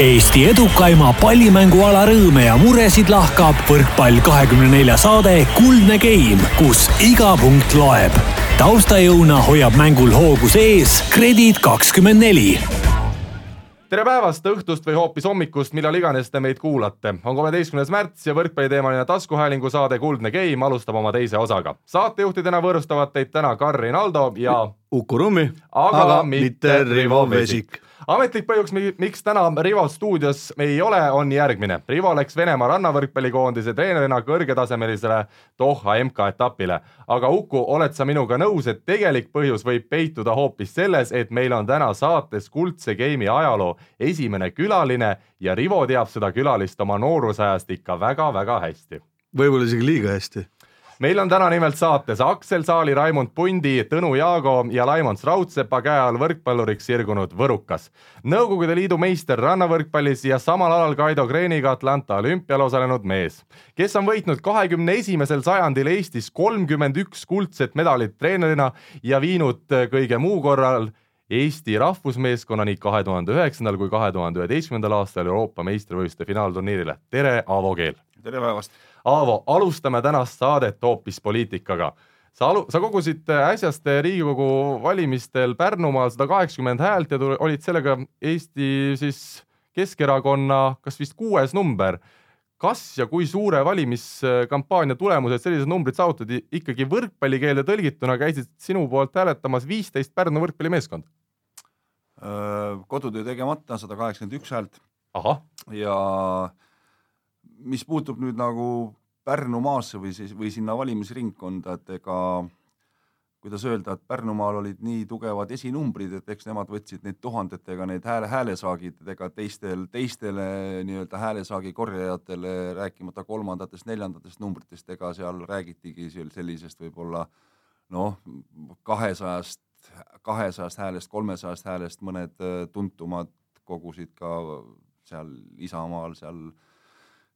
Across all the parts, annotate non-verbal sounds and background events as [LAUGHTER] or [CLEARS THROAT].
Eesti edukaima pallimänguala rõõme ja muresid lahkab võrkpall kahekümne nelja saade Kuldne Game, kus iga punkt loeb. taustajõuna hoiab mängul hoogu sees Kredit kakskümmend neli tere päevast, õhtust või hoopis hommikust, millal iganes te meid kuulate. on kolmeteistkümnes märts ja võrkpalliteemaline taskuhäälingu saade Kuldne Game alustab oma teise osaga. saatejuhtidena võõrustavad teid täna Karin Aldo ja Uku Rummi, aga, aga mitte Rivo Vesik ametlik põhjus, miks täna Rivo stuudios ei ole, on järgmine. Rivo läks Venemaa rannavõrkpallikoondise treenerina kõrgetasemelisele Doha MK-etapile. aga Uku, oled sa minuga nõus, et tegelik põhjus võib peituda hoopis selles, et meil on täna saates Kuldse Game'i ajaloo esimene külaline ja Rivo teab seda külalist oma noorusajast ikka väga-väga hästi. võib-olla isegi liiga hästi meil on täna nimelt saates Aksel Saali, Raimond Pundi, Tõnu Jaago ja Laimond Raudsepa käe all võrkpalluriks sirgunud Võrukas. Nõukogude Liidu meister rannavõrkpallis ja samal alal Kaido Kreeniga Atlanta olümpial osalenud mees, kes on võitnud kahekümne esimesel sajandil Eestis kolmkümmend üks kuldset medalit treenerina ja viinud kõige muu korral Eesti rahvusmeeskonna nii kahe tuhande üheksandal kui kahe tuhande üheteistkümnendal aastal Euroopa meistrivõistluste finaalturniirile. tere, Aavo Keel! tere päevast! Aavo, alustame tänast saadet hoopis poliitikaga. sa alu-, sa kogusid äsjaste Riigikogu valimistel Pärnumaal sada kaheksakümmend häält ja olid sellega Eesti siis Keskerakonna kas vist kuues number. kas ja kui suure valimiskampaania tulemused sellised numbrid saavutati, ikkagi võrkpallikeelde tõlgituna käisid sinu poolt hääletamas viisteist Pärnu võrkpallimeeskonda? kodutöö tegemata, sada kaheksakümmend üks häält. ja mis puutub nüüd nagu Pärnumaasse või siis, või sinna valimisringkonda, et ega kuidas öelda, et Pärnumaal olid nii tugevad esinumbrid, et eks nemad võtsid neid tuhandetega neid hääle, häälesaagid, et ega teistel, teistele nii-öelda häälesaagi korjajatele, rääkimata kolmandatest-neljandatest numbritest, ega seal räägitigi sellisest võib-olla noh, kahesajast, kahesajast häälest, kolmesajast häälest, mõned äh, tuntumad kogusid ka seal Isamaal seal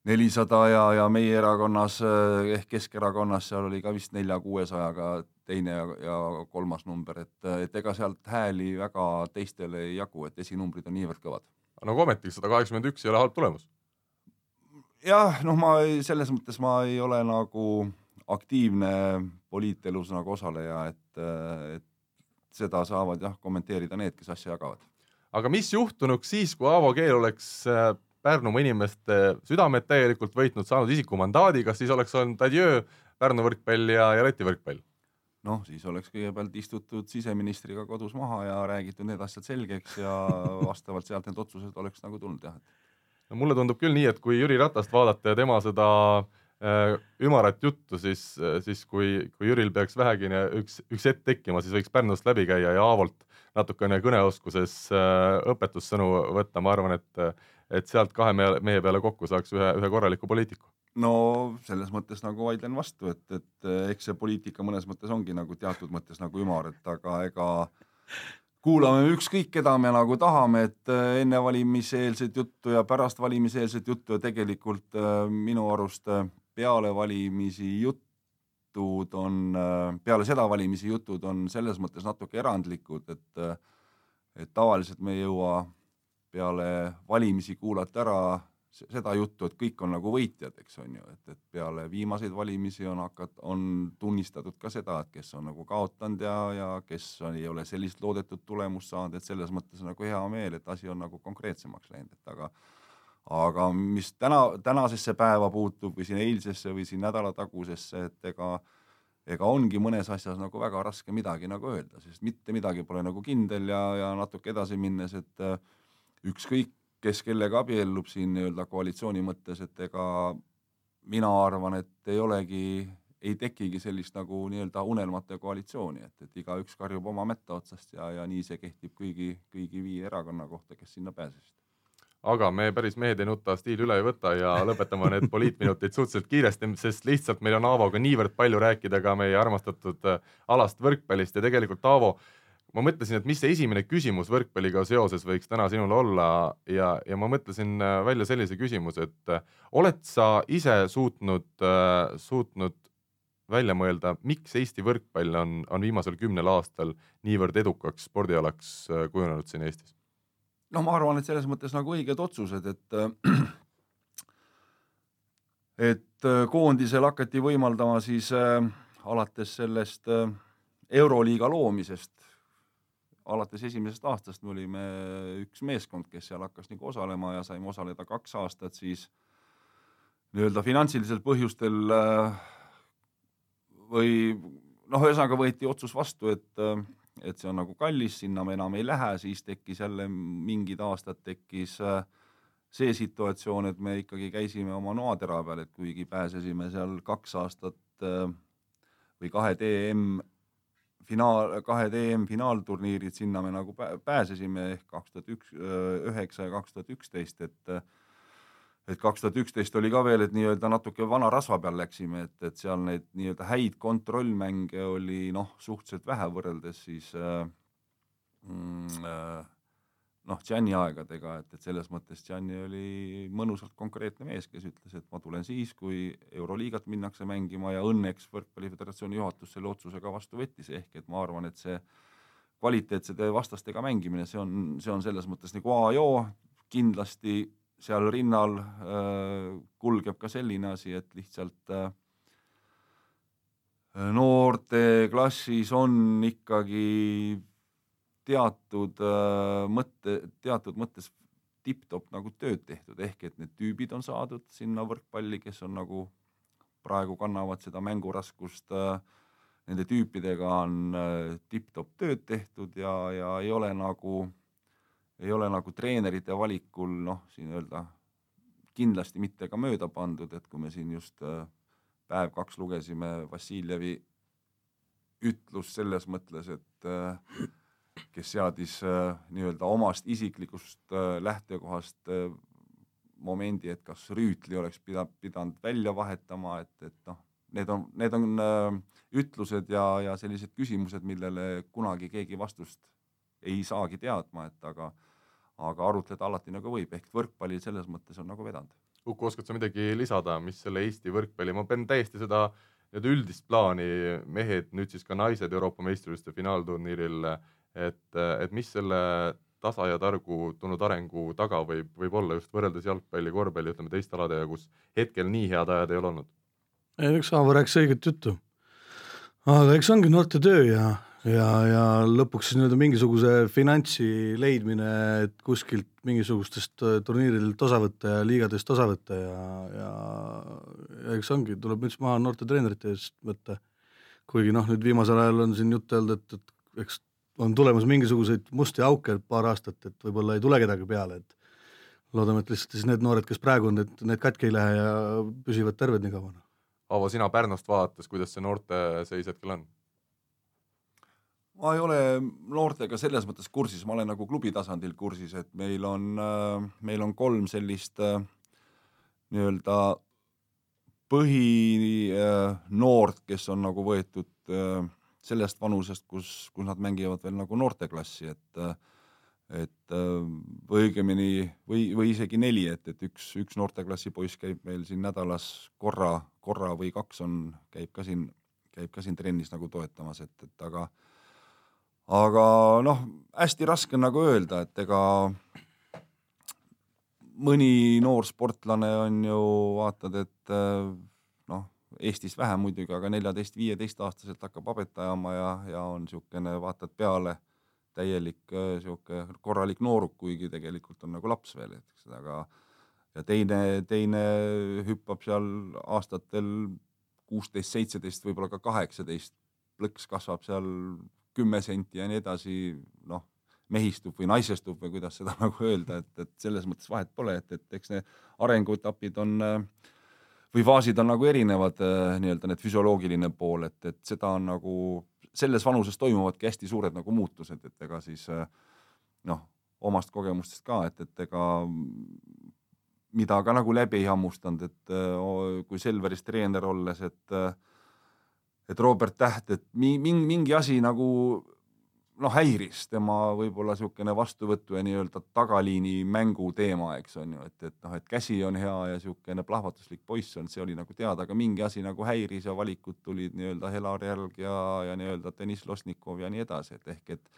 nelisada ja, ja meie erakonnas eh, ehk Keskerakonnas seal oli ka vist nelja-kuuesajaga teine ja, ja kolmas number, et, et ega sealt hääli väga teistele ei jagu, et esinumbrid on niivõrd kõvad. no aga ometigi sada kaheksakümmend üks ei ole halb tulemus. jah, noh, ma ei, selles mõttes ma ei ole nagu aktiivne poliitelus nagu osaleja, et, et seda saavad jah kommenteerida need, kes asja jagavad. aga mis juhtunuks siis, kui Aavo Keel oleks eh, Pärnumaa inimeste südamed täielikult võitnud, saanud isikumandaadi, kas siis oleks olnud adjöö Pärnu võrkpall ja, ja Läti võrkpall? noh, siis oleks kõigepealt istutud siseministriga kodus maha ja räägitud need asjad selgeks ja [LAUGHS] vastavalt sealt need otsused oleks nagu tulnud jah. no mulle tundub küll nii, et kui Jüri Ratast vaadata ja tema seda äh, ümarat juttu, siis, siis kui, kui Jüril peaks vähegini üks, üks hetk tekkima, siis võiks Pärnust läbi käia ja Aavolt natukene kõneoskuses äh, õpetussõnu võtta, ma arvan, et et sealt kahe mehe, mehe peale kokku saaks ühe, ühe korraliku poliitiku? no selles mõttes nagu vaidlen vastu, et, et eks see poliitika mõnes mõttes ongi nagu teatud mõttes nagu ümar, et aga ega kuulame ükskõik, keda me nagu tahame, et äh, enne valimiseelset juttu ja pärast valimiseelset juttu ja tegelikult äh, minu arust peale valimisi jutud on, peale seda valimisi jutud on selles mõttes natuke erandlikud, et et tavaliselt me ei jõua peale valimisi kuulata ära seda juttu, et kõik on nagu võitjad, eks on ju, et, et peale viimaseid valimisi on hakat-, on tunnistatud ka seda, et kes on nagu kaotanud ja, ja kes on, ei ole sellist loodetud tulemust saanud, et selles mõttes nagu hea meel, et asi on nagu konkreetsemaks läinud, et aga aga mis täna, tänasesse päeva puutub või siin eilsesse või siin nädalatagusesse, et ega ega ongi mõnes asjas nagu väga raske midagi nagu öelda, sest mitte midagi pole nagu kindel ja, ja natuke edasi minnes, et äh, ükskõik, kes kellega abiellub siin nii-öelda koalitsiooni mõttes, et ega mina arvan, et ei olegi, ei tekigi sellist nagu nii-öelda unelmate koalitsiooni, et, et igaüks karjub oma mätta otsast ja, ja nii see kehtib kõigi, kõigi viie erakonna kohta, kes sinna pääsesid. Aga me päris mehed ei nuta stiili üle ei võta ja lõpetame need poliitminutid suhteliselt kiiresti, sest lihtsalt meil on Aavoga niivõrd palju rääkida ka meie armastatud äh, alast võrkpallist ja tegelikult Aavo ma mõtlesin, et mis see esimene küsimus võrkpalliga seoses võiks täna sinul olla ja, ja ma mõtlesin äh, välja sellise küsimuse, et äh, oled sa ise suutnud, äh, suutnud välja mõelda, miks Eesti võrkpall on, on viimasel kümnel aastal niivõrd edukaks spordialaks kujunenud siin Eestis? noh, ma arvan, et selles mõttes nagu õiged otsused, et [CLEARS THROAT] et koondisel hakati võimaldama siis äh, alates sellest äh, Euroliiga loomisest, alates esimesest aastast me olime üks meeskond, kes seal hakkas nagu osalema ja saime osaleda kaks aastat siis nii-öelda finantsilistel põhjustel äh, või noh, ühesõnaga võeti otsus vastu, et, äh, et see on nagu kallis, sinna me enam ei lähe, siis tekkis jälle mingid aastad tekkis äh, see situatsioon, et me ikkagi käisime oma noatera peal, et kuigi pääsesime seal kaks aastat või kahe DM finaal, kahe DM finaalturniirid, sinna me nagu pääsesime ehk kaks tuhat üks, üheksa ja kaks tuhat üksteist, et et kaks tuhat üksteist oli ka veel, et nii-öelda natuke vana rasva peal läksime, et, et seal neid nii-öelda häid kontrollmänge oli noh, suhteliselt vähe võrreldes siis äh, mm, äh, noh, Gianni aegadega, et, et selles mõttes Gianni oli mõnusalt konkreetne mees, kes ütles, et ma tulen siis, kui Euroliigat minnakse mängima ja õnneks Võrkpalli Föderatsiooni juhatus selle otsuse ka vastu võttis, ehk et ma arvan, et see kvaliteetsete vastastega mängimine, see on, see on selles mõttes nagu A ja O, kindlasti seal rinnal äh, kulgeb ka selline asi, et lihtsalt äh, noorteklassis on ikkagi teatud äh, mõtte, teatud mõttes tipp-topp nagu tööd tehtud, ehk et need tüübid on saadud sinna võrkpalli, kes on nagu praegu kannavad seda mänguraskust äh,, nende tüüpidega on äh, tipp-topp tööd tehtud ja, ja ei ole nagu ei ole nagu treenerite valikul noh, siin öelda kindlasti mitte ka mööda pandud, et kui me siin just päev-kaks lugesime Vassiljevi ütlust selles mõttes, et äh, kes seadis äh, nii-öelda omast isiklikust lähtekohast momendi, et kas Rüütli oleks pida-, pidanud välja vahetama, et, et noh, need on, need on ütlused ja, ja sellised küsimused, millele kunagi keegi vastust ei saagi teadma, et aga aga arutleda alati nagu võib, ehk võrkpallil selles mõttes on nagu vedanud. Uku, oskad sa midagi lisada, mis selle Eesti võrkpalli, ma pean täiesti seda nii-öelda üldist plaani, mehed, nüüd siis ka naised Euroopa meistrivõistluste finaalturniiril, et, et mis selle tasa ja targu tulnud arengu taga võib, võib olla just võrreldes jalgpalli, korvpalli, ütleme teiste aladega, kus hetkel nii head ajad ei ole olnud? eks Aavo rääkis õiget juttu. aga eks ongi noorte töö ja, ja, ja lõpuks siis nii-öelda mingisuguse finantsi leidmine, et kuskilt mingisugustest äh, turniiridelt osa võtta ja liigadest osa võtta ja, ja, ja eks ongi, tuleb müts maha noorte treenerite eest võtta. kuigi noh, nüüd viimasel ajal on siin juttu olnud, et, et eks on tulemas mingisuguseid musti auke paar aastat, et võib-olla ei tule kedagi peale, et loodame, et lihtsalt siis need noored, kes praegu on, et need katki ei lähe ja püsivad terved nii kaua. Aavo, sina Pärnust vaadates, kuidas see noorte seis hetkel on? ma ei ole noortega selles mõttes kursis, ma olen nagu klubi tasandil kursis, et meil on, äh, meil on kolm sellist äh, nii-öelda põhinoort, äh, kes on nagu võetud sellest vanusest, kus, kus nad mängivad veel nagu noorteklassi, et et või õigemini või, või isegi neli, et, et üks, üks noorteklassi poiss käib meil siin nädalas korra, korra või kaks on, käib ka siin, käib ka siin trennis nagu toetamas, et, et aga aga noh, hästi raske on nagu öelda, et ega mõni noor sportlane on ju, vaatad, et Eestis vähe muidugi, aga neljateist-viieteistaastaselt hakkab habet ajama ja, ja on niisugune, vaatad peale, täielik niisugune korralik nooruk, kuigi tegelikult on nagu laps veel, eks, aga ja teine, teine hüppab seal aastatel kuusteist, seitseteist, võib-olla ka kaheksateist, plõks kasvab seal kümme senti ja nii edasi, noh, mehistub või naisestub või kuidas seda [LAUGHS] nagu öelda, et, et selles mõttes vahet pole, et, et eks need arenguetapid on või faasid on nagu erinevad, nii-öelda need füsioloogiline pool, et, et seda on nagu, selles vanuses toimuvadki hästi suured nagu muutused, et ega siis noh, omast kogemustest ka, et, et ega mida ka nagu läbi ei hammustanud, et kui Selveris treener olles, et et Robert Täht, et mingi, mingi asi nagu noh, häiris tema võib-olla niisugune vastuvõtu ja nii-öelda tagaliini mängu teema, eks on ju, et, et noh, et käsi on hea ja niisugune plahvatuslik poiss on, see oli nagu teada, aga mingi asi nagu häiris ja valikud tulid nii-öelda Helar Järg ja, ja nii-öelda Deniss Losnikov ja nii edasi, et ehk et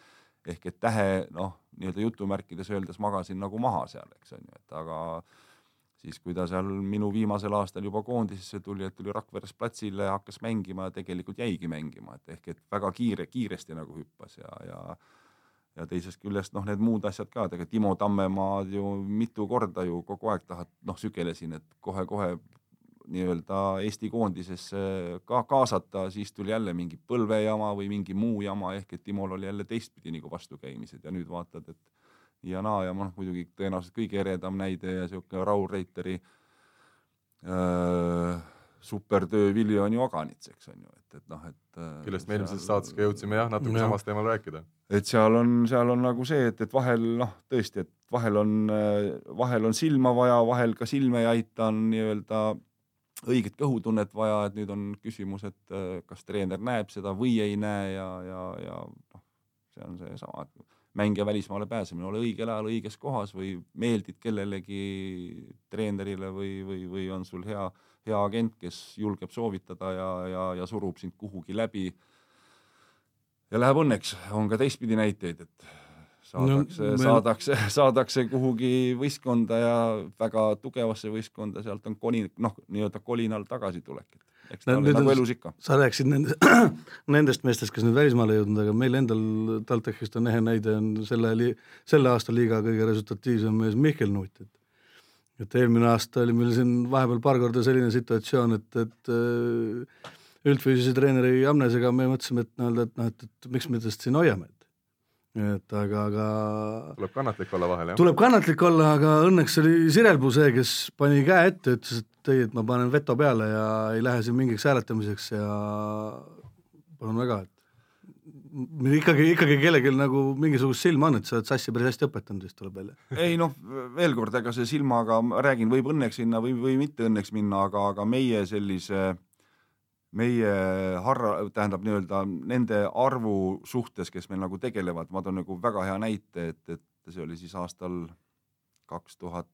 ehk et tähe noh, nii-öelda jutumärkides öeldes magasin nagu maha seal, eks on ju, et aga siis, kui ta seal minu viimasel aastal juba koondisesse tuli, et tuli Rakveres platsile, hakkas mängima ja tegelikult jäigi mängima, et ehk et väga kiire, kiiresti nagu hüppas ja, ja ja teisest küljest noh, need muud asjad ka, tegelikult Timo Tammemaad ju mitu korda ju kogu aeg tahad, noh, sükelesin, et kohe-kohe nii-öelda Eesti koondisesse ka kaasata, siis tuli jälle mingi põlvejama või mingi muu jama, ehk et Timol oli jälle teistpidi nagu vastukäimised ja nüüd vaatad, et ja naa ja noh, muidugi tõenäoliselt kõige eredam näide ja niisugune Raul Reiteri äh, supertöö vili on ju Aganits, eks on ju, et, et noh, et kellest me eelmises saates ka jõudsime jah, natuke Jah. samas teemal rääkida. et seal on, seal on nagu see, et, et vahel noh, tõesti, et vahel on, vahel on silma vaja, vahel ka silme ei aita, on nii-öelda õiget kõhutunnet vaja, et nüüd on küsimus, et kas treener näeb seda või ei näe ja, ja, ja noh, see on seesama, et mängija välismaale pääsemine, ole õigel ajal õiges kohas või meeldid kellelegi treenerile või, või, või on sul hea, hea agent, kes julgeb soovitada ja, ja, ja surub sind kuhugi läbi. Ja läheb õnneks, on ka teistpidi näiteid, et saadakse No no, me- saadakse, saadakse kuhugi võistkonda ja väga tugevasse võistkonda, sealt on kolin-, noh, nii-öelda kolinal tagasitulek, eks ta nüüd nagu elus ikka. sa rääkisid nendest, [CLEARS THROAT] nendest meestest, kes nüüd välismaale jõudnud, aga meil endal TalTechist on ehe näide on selle selle aasta liiga kõige resultatiivsem mees Mihkel Nuut, et et eelmine aasta oli meil siin vahepeal paar korda selline situatsioon, et, et äh, üldfüüsilise treeneri Amnesega me mõtlesime, et nii-öelda, et noh, et, et miks me tast siin hoiame, et aga, aga tuleb kannatlik olla vahel jah. tuleb kannatlik olla, aga õnneks oli Sirelpuu see, kes pani käe ette, ütles, et ei, et ma panen veto peale ja ei lähe siin mingiks hääletamiseks ja palun väga, et meil ikkagi, ikkagi kellelgi nagu mingisugust silma on, et sa oled sassi päris hästi õpetanud, siis tuleb välja. ei noh, veel kord, ega see silmaga, ma räägin, võib õnneks minna või, või mitte õnneks minna, aga, aga meie sellise, meie harra, tähendab nii-öelda nende arvu suhtes, kes meil nagu tegelevad, ma toon nagu väga hea näite, et, et see oli siis aastal kaks tuhat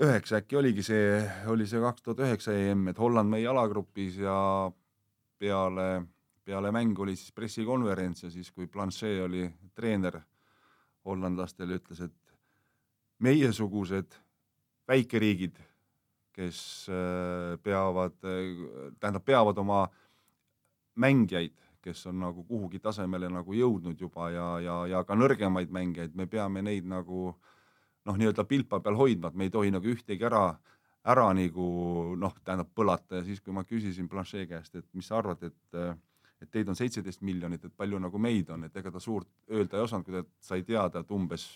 üheksa äkki oligi see, oli see kaks tuhat üheksa EM, et Holland meie alagrupis ja peale, peale mängu oli siis pressikonverents ja siis, kui Blanchet oli treener hollandlastele, ütles, et meiesugused väikeriigid, kes äh, peavad, tähendab, peavad oma mängijaid, kes on nagu kuhugi tasemele nagu jõudnud juba ja, ja, ja ka nõrgemaid mängijaid, me peame neid nagu noh, nii-öelda pilpa peal hoidma, et me ei tohi nagu ühtegi ära, ära nagu noh, tähendab põlata. Ja siis, kui ma küsisin Blanchet käest, et mis sa arvad, et et teid on seitseteist miljonit, et palju nagu meid on, et ega ta suurt öelda ei osanud, kui ta sai teada, et umbes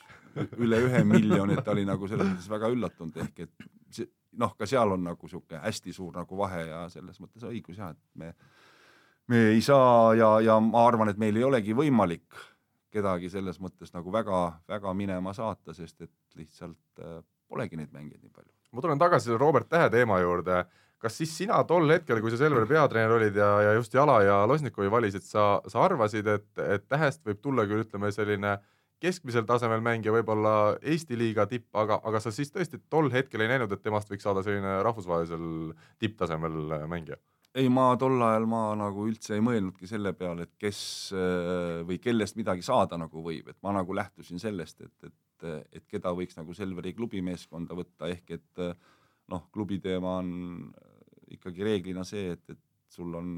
üle ühe miljoni, et ta oli nagu selles mõttes väga üllatunud, ehk et see, noh, ka seal on nagu niisugune hästi suur nagu vahe ja selles mõttes õigus jah, et me me ei saa ja, ja ma arvan, et meil ei olegi võimalik kedagi selles mõttes nagu väga-väga minema saata, sest et lihtsalt äh, polegi neid mängijaid nii palju. ma tulen tagasi selle Robert Tähe teema juurde. kas siis sina tol hetkel, kui sa Selveri peatreener olid ja, ja just Jala ja Losnikovi valisid, sa, sa arvasid, et, et Tähest võib tulla küll, ütleme selline keskmisel tasemel mängija, võib-olla Eesti liiga tipp, aga, aga sa siis tõesti tol hetkel ei näinud, et temast võiks saada selline rahvusvahelisel tipptasemel mängija? ei, ma tol ajal ma nagu üldse ei mõelnudki selle peale, et kes äh, või kellest midagi saada nagu võib, et ma nagu lähtusin sellest, et, et, et keda võiks nagu Selveri klubimeeskonda võtta, ehk et äh, noh, klubi teema on ikkagi reeglina see, et, et sul on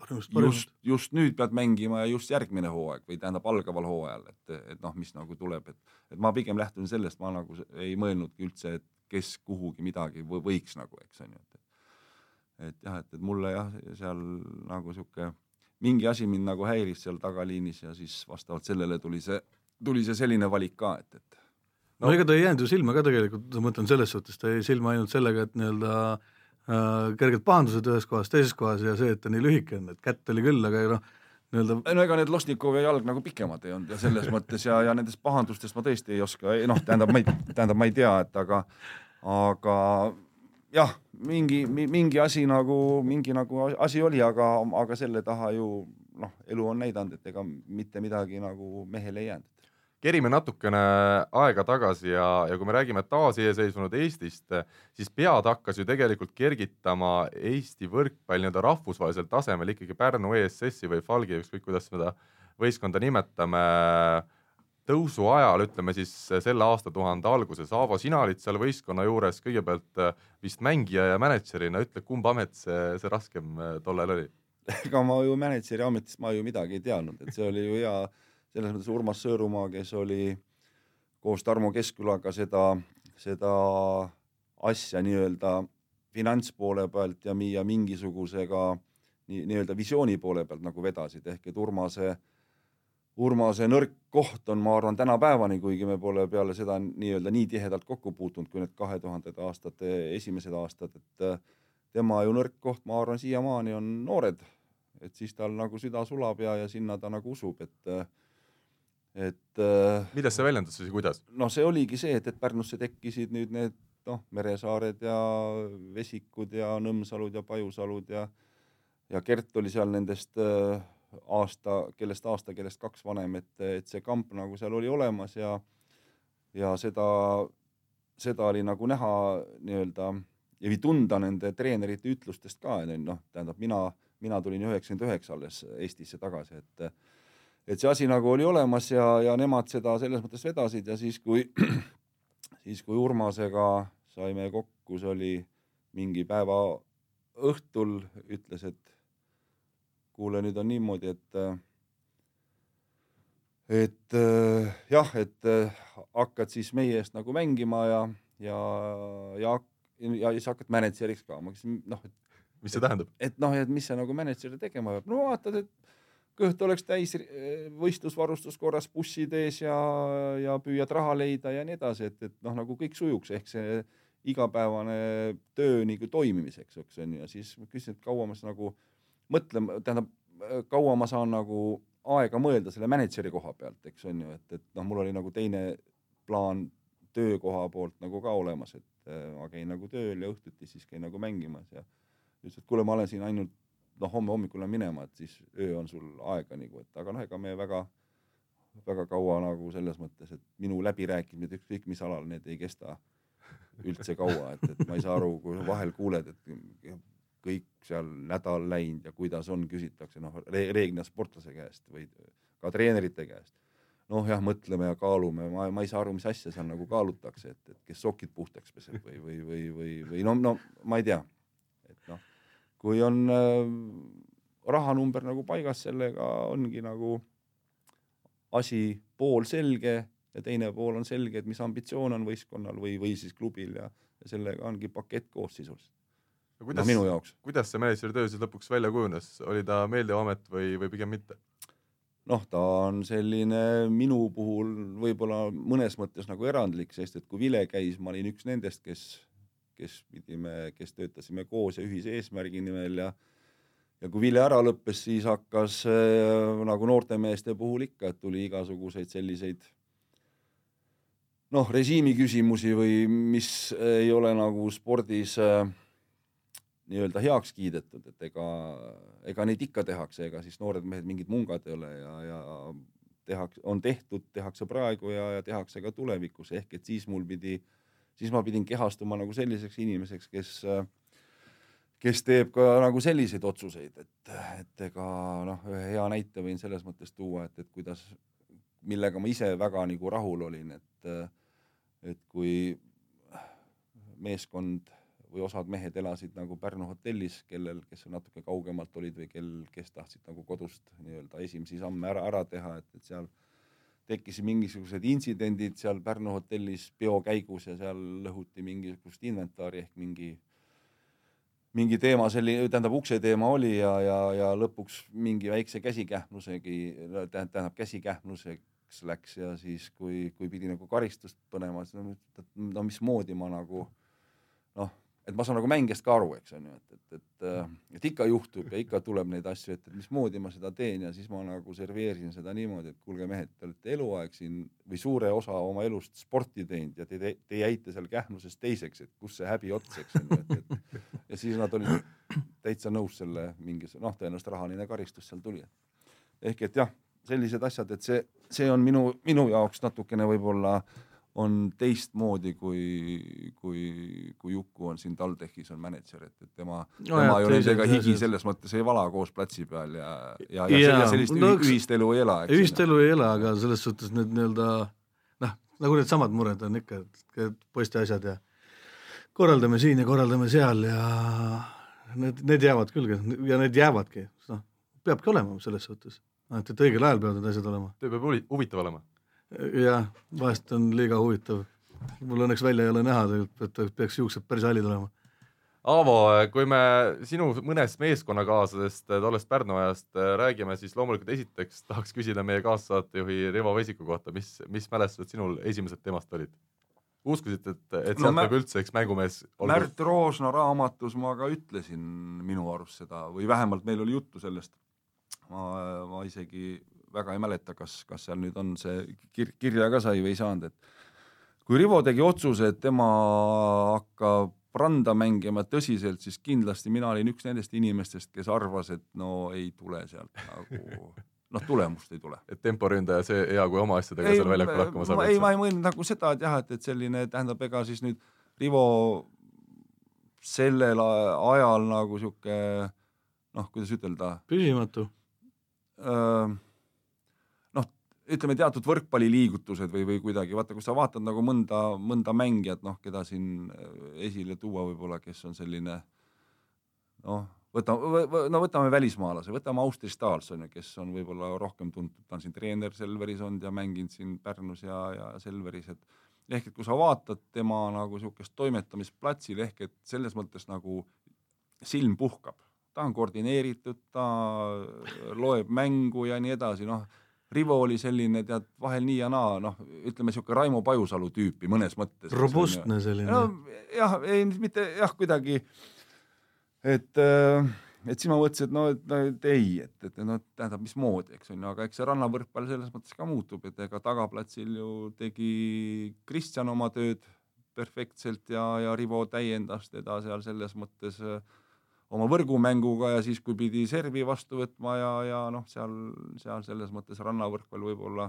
parimast parimast just, just nüüd pead mängima ja just järgmine hooaeg või tähendab algaval hooajal, et, et noh, mis nagu tuleb, et, et ma pigem lähtun sellest, ma nagu ei mõelnudki üldse, et kes kuhugi midagi või, võiks nagu, eks on ju, et et jah, et, et mulle jah, seal nagu sihuke mingi asi mind nagu häiris seal tagaliinis ja siis vastavalt sellele tuli see, tuli see selline valik ka, et, et no ega ta ei jäänud ju silma ka tegelikult, ma mõtlen selles suhtes, ta jäi silma ainult sellega, et nii-öelda äh, kerged pahandused ühes kohas, teises kohas ja see, et ta nii lühike on, et kätt oli küll, aga noh, nii-öelda no ega need Losnikovi jalg nagu pikemad ei olnud ja selles mõttes ja, ja nendest pahandustest ma tõesti ei oska, noh, tähendab, ma ei, tähendab, ma ei tea, et aga, aga jah, mingi, mingi asi nagu, mingi nagu asi oli, aga, aga selle taha ju noh, elu on näidanud, et ega mitte midagi nagu mehele ei jäänud. Kerime natukene aega tagasi ja, ja kui me räägime taasiseseisvunud Eestist, siis pead hakkas ju tegelikult kergitama Eesti võrkpall nii-öelda rahvusvahelisel tasemel ikkagi Pärnu ESS-i või Falgi, ükskõik kuidas seda võistkonda nimetame, tõusu ajal, ütleme siis selle aastatuhande alguses. Aavo, sina olid seal võistkonna juures kõigepealt vist mängija ja mänedžerina, ütle, kumb amet see, see raskem tollal oli? ega ma ju mänedžeri ametist ma ju midagi ei teadnud, et see oli ju hea selles mõttes Urmas Sõõrumaa, kes oli koos Tarmo Keskkülaga seda, seda asja nii-öelda finantspoole pealt ja, ja mingisugusega nii, nii-öelda visiooni poole pealt nagu vedasid, ehk et Urmase, Urmase nõrk koht on, ma arvan, tänapäevani, kuigi me pole peale seda nii-öelda nii tihedalt kokku puutunud kui need kahe tuhandete aastate esimesed aastad, et tema ju nõrk koht, ma arvan, siiamaani on noored, et siis tal nagu süda sulab ja, ja sinna ta nagu usub, et et äh, milles see väljendus siis, kuidas? noh, see oligi see, et, et Pärnusse tekkisid nüüd need noh, Meresaared ja Vesikud ja Nõmsalud ja Pajusalud ja ja Gert oli seal nendest äh, aasta, kellest aasta, kellest kaks vanem, et, et see kamp nagu seal oli olemas ja ja seda, seda oli nagu näha nii-öelda ja või tunda nende treenerite ütlustest ka, noh, tähendab mina, mina tulin üheksakümmend üheksa alles Eestisse tagasi, et et see asi nagu oli olemas ja, ja nemad seda selles mõttes vedasid ja siis, kui, [CLEARS THROAT] siis kui Urmasega saime kokku, see oli mingi päeva õhtul, ütles, et kuule, nüüd on niimoodi, et et jah, et hakkad siis meie eest nagu mängima ja, ja, ja, ja siis hakkad mänedžeriks ka. ma küsisin, noh, et mis see tähendab? et noh, et mis sa nagu mänedžeri tegema peab, no vaatad, et kõht oleks täis võistlusvarustus korras bussid ees ja, ja püüad raha leida ja nii edasi, et, et noh, nagu kõik sujuks, ehk see igapäevane töö nagu toimimiseks, eks on ju, ja siis ma küsisin, et kaua ma siis nagu mõtlen, tähendab, kaua ma saan nagu aega mõelda selle mänedžeri koha pealt, eks on ju, et, et noh, mul oli nagu teine plaan töökoha poolt nagu ka olemas, et äh, ma käin nagu tööl ja õhtuti siis käin nagu mängimas ja ütles, et kuule, ma olen siin ainult noh, homme hommikul lähen minema, et siis öö on sul aega nagu, et aga noh, ega me väga, väga kaua nagu selles mõttes, et minu läbirääkimised ükskõik mis alal, need ei kesta üldse kaua, et, et ma ei saa aru, kui vahel kuuled, et kõik seal nädal läinud ja kuidas on, küsitakse noh re, reeglina sportlase käest või ka treenerite käest. noh jah, mõtleme ja kaalume, ma, ma ei saa aru, mis asja seal nagu kaalutakse, et, et kes sokid puhtaks peseb või, või, või, või, või no, no ma ei tea, kui on äh, rahanumber nagu paigas, sellega ongi nagu asi pool selge ja teine pool on selge, et mis ambitsioon on võistkonnal või, või siis klubil ja, ja sellega ongi pakett koos sisuliselt. no minu jaoks. kuidas see mänedžeri töö siis lõpuks välja kujunes, oli ta meeldiv amet või, või pigem mitte? noh, ta on selline minu puhul võib-olla mõnes mõttes nagu erandlik, sest et kui Vile käis, ma olin üks nendest, kes kes pidime, kes töötasime koos ja ühise eesmärgi nimel ja ja kui vile ära lõppes, siis hakkas äh, nagu noortemeeste puhul ikka, et tuli igasuguseid selliseid noh, režiimi küsimusi või mis ei ole nagu spordis äh, nii-öelda heaks kiidetud, et ega, ega neid ikka tehakse, ega siis noored mehed mingid mungad ei ole ja, ja tehakse, on tehtud, tehakse praegu ja, ja tehakse ka tulevikus, ehk et siis mul pidi äh, siis ma pidin kehastuma nagu selliseks inimeseks, kes, kes teeb ka nagu selliseid otsuseid, et, et ega noh, ühe hea näite võin selles mõttes tuua, et, et kuidas, millega ma ise väga nagu rahul olin, et, et kui meeskond või osad mehed elasid nagu Pärnu hotellis, kellel, kes natuke kaugemalt olid või kel, kes tahtsid nagu kodust nii-öelda esimesi samme ära, ära teha, et, et seal tekkisid mingisugused intsidendid seal Pärnu hotellis peo käigus ja seal lõhuti mingisugust inventari ehk mingi, mingi teema, selline, tähendab ukse teema oli ja, ja, ja lõpuks mingi väikse käsikähmlusegi, tähendab käsikähmluseks läks ja siis, kui, kui pidi nagu karistust põnema, siis no, no mismoodi ma nagu et ma saan nagu mängijast ka aru, eks on ju, et, et, et, äh, et ikka juhtub ja ikka tuleb neid asju ette, et mismoodi ma seda teen ja siis ma nagu serveerisin seda niimoodi, et kuulge mehed, te olete eluaeg siin või suure osa oma elust sporti teinud ja te, te, te jäite seal kähmluses teiseks, et kus see häbi ots, eks on ju, et, et [LAUGHS] ja siis nad olid täitsa nõus selle mingi, noh, tõenäoliselt rahaline karistus seal tuli. ehk et jah, sellised asjad, et see, see on minu, minu jaoks natukene võib-olla on teistmoodi kui, kui, kui Juku on siin TalTechis on mänedžer, et, et tema no, tema jah, ju nendega higi selles mõttes ei vala koos platsi peal ja, ja, ja, ja sellist no, ühist elu ei ela. ühist elu ei ela, aga selles suhtes need nii-öelda noh, nagu needsamad mured on ikka, et poiste asjad ja korraldame siin ja korraldame seal ja need, need jäävad küll ja need jäävadki, noh, peabki olema selles suhtes, et, et õigel ajal peavad need asjad olema. töö peab huvitav olema jah, vahest on liiga huvitav. mul õnneks välja ei ole näha tegelikult, et peaks juuksed päris hallid olema. Aavo, kui me sinu mõnest meeskonnakaaslasest tollest Pärnu ajast räägime, siis loomulikult esiteks tahaks küsida meie kaassaatejuhi Rivo Vesiku kohta, mis, mis mälestused sinul esimesed temast olid? uskusid, et, et sealt no, võib üldse üks mängumees olla? Märt Roosna raamatus ma ka ütlesin minu arust seda või vähemalt meil oli juttu sellest. ma, ma isegi väga ei mäleta, kas, kas seal nüüd on see kir-, kirja ka sai või ei saanud, et kui Rivo tegi otsuse, et tema hakkab randa mängima tõsiselt, siis kindlasti mina olin üks nendest inimestest, kes arvas, et no ei tule sealt nagu noh, tulemust ei tule. et temporündaja, see hea, kui oma asjadega seal väljakul hakkama saab. ei, ma ei mõelnud nagu seda, et jah, et, et selline tähendab, ega siis nüüd Rivo sellel ajal nagu sihuke noh, kuidas ütelda. püsimatu ütleme, teatud võrkpalliliigutused või, või kuidagi, vaata, kui sa vaatad nagu mõnda, mõnda mängijat, noh, keda siin äh, esile tuua võib-olla, kes on selline noh, võta, no võtame välismaalase, võtame Austri Stahls on ju, kes on võib-olla rohkem tuntud, ta on siin treener Selveris olnud ja mänginud siin Pärnus ja, ja Selveris, et ehk et kui sa vaatad tema nagu niisugust toimetamist platsil, ehk et selles mõttes nagu silm puhkab, ta on koordineeritud, ta loeb mängu ja nii edasi, noh Rivo oli selline, tead, vahel nii ja naa, noh, ütleme niisugune Raimo Pajusalu tüüpi mõnes mõttes. robustne selline. no jah, ei mitte jah, kuidagi, et äh, et siis ma mõtlesin, et no, et, no, et ei, et, et noh, tähendab, mismoodi, eks on ju, aga eks see rannavõrkpall selles mõttes ka muutub, et ega tagaplatsil ju tegi Kristjan oma tööd perfektselt ja, ja Rivo täiendas teda seal selles mõttes äh, oma võrgumänguga ja siis, kui pidi servi vastu võtma ja, ja noh, seal, seal selles mõttes rannavõrkpall võib-olla,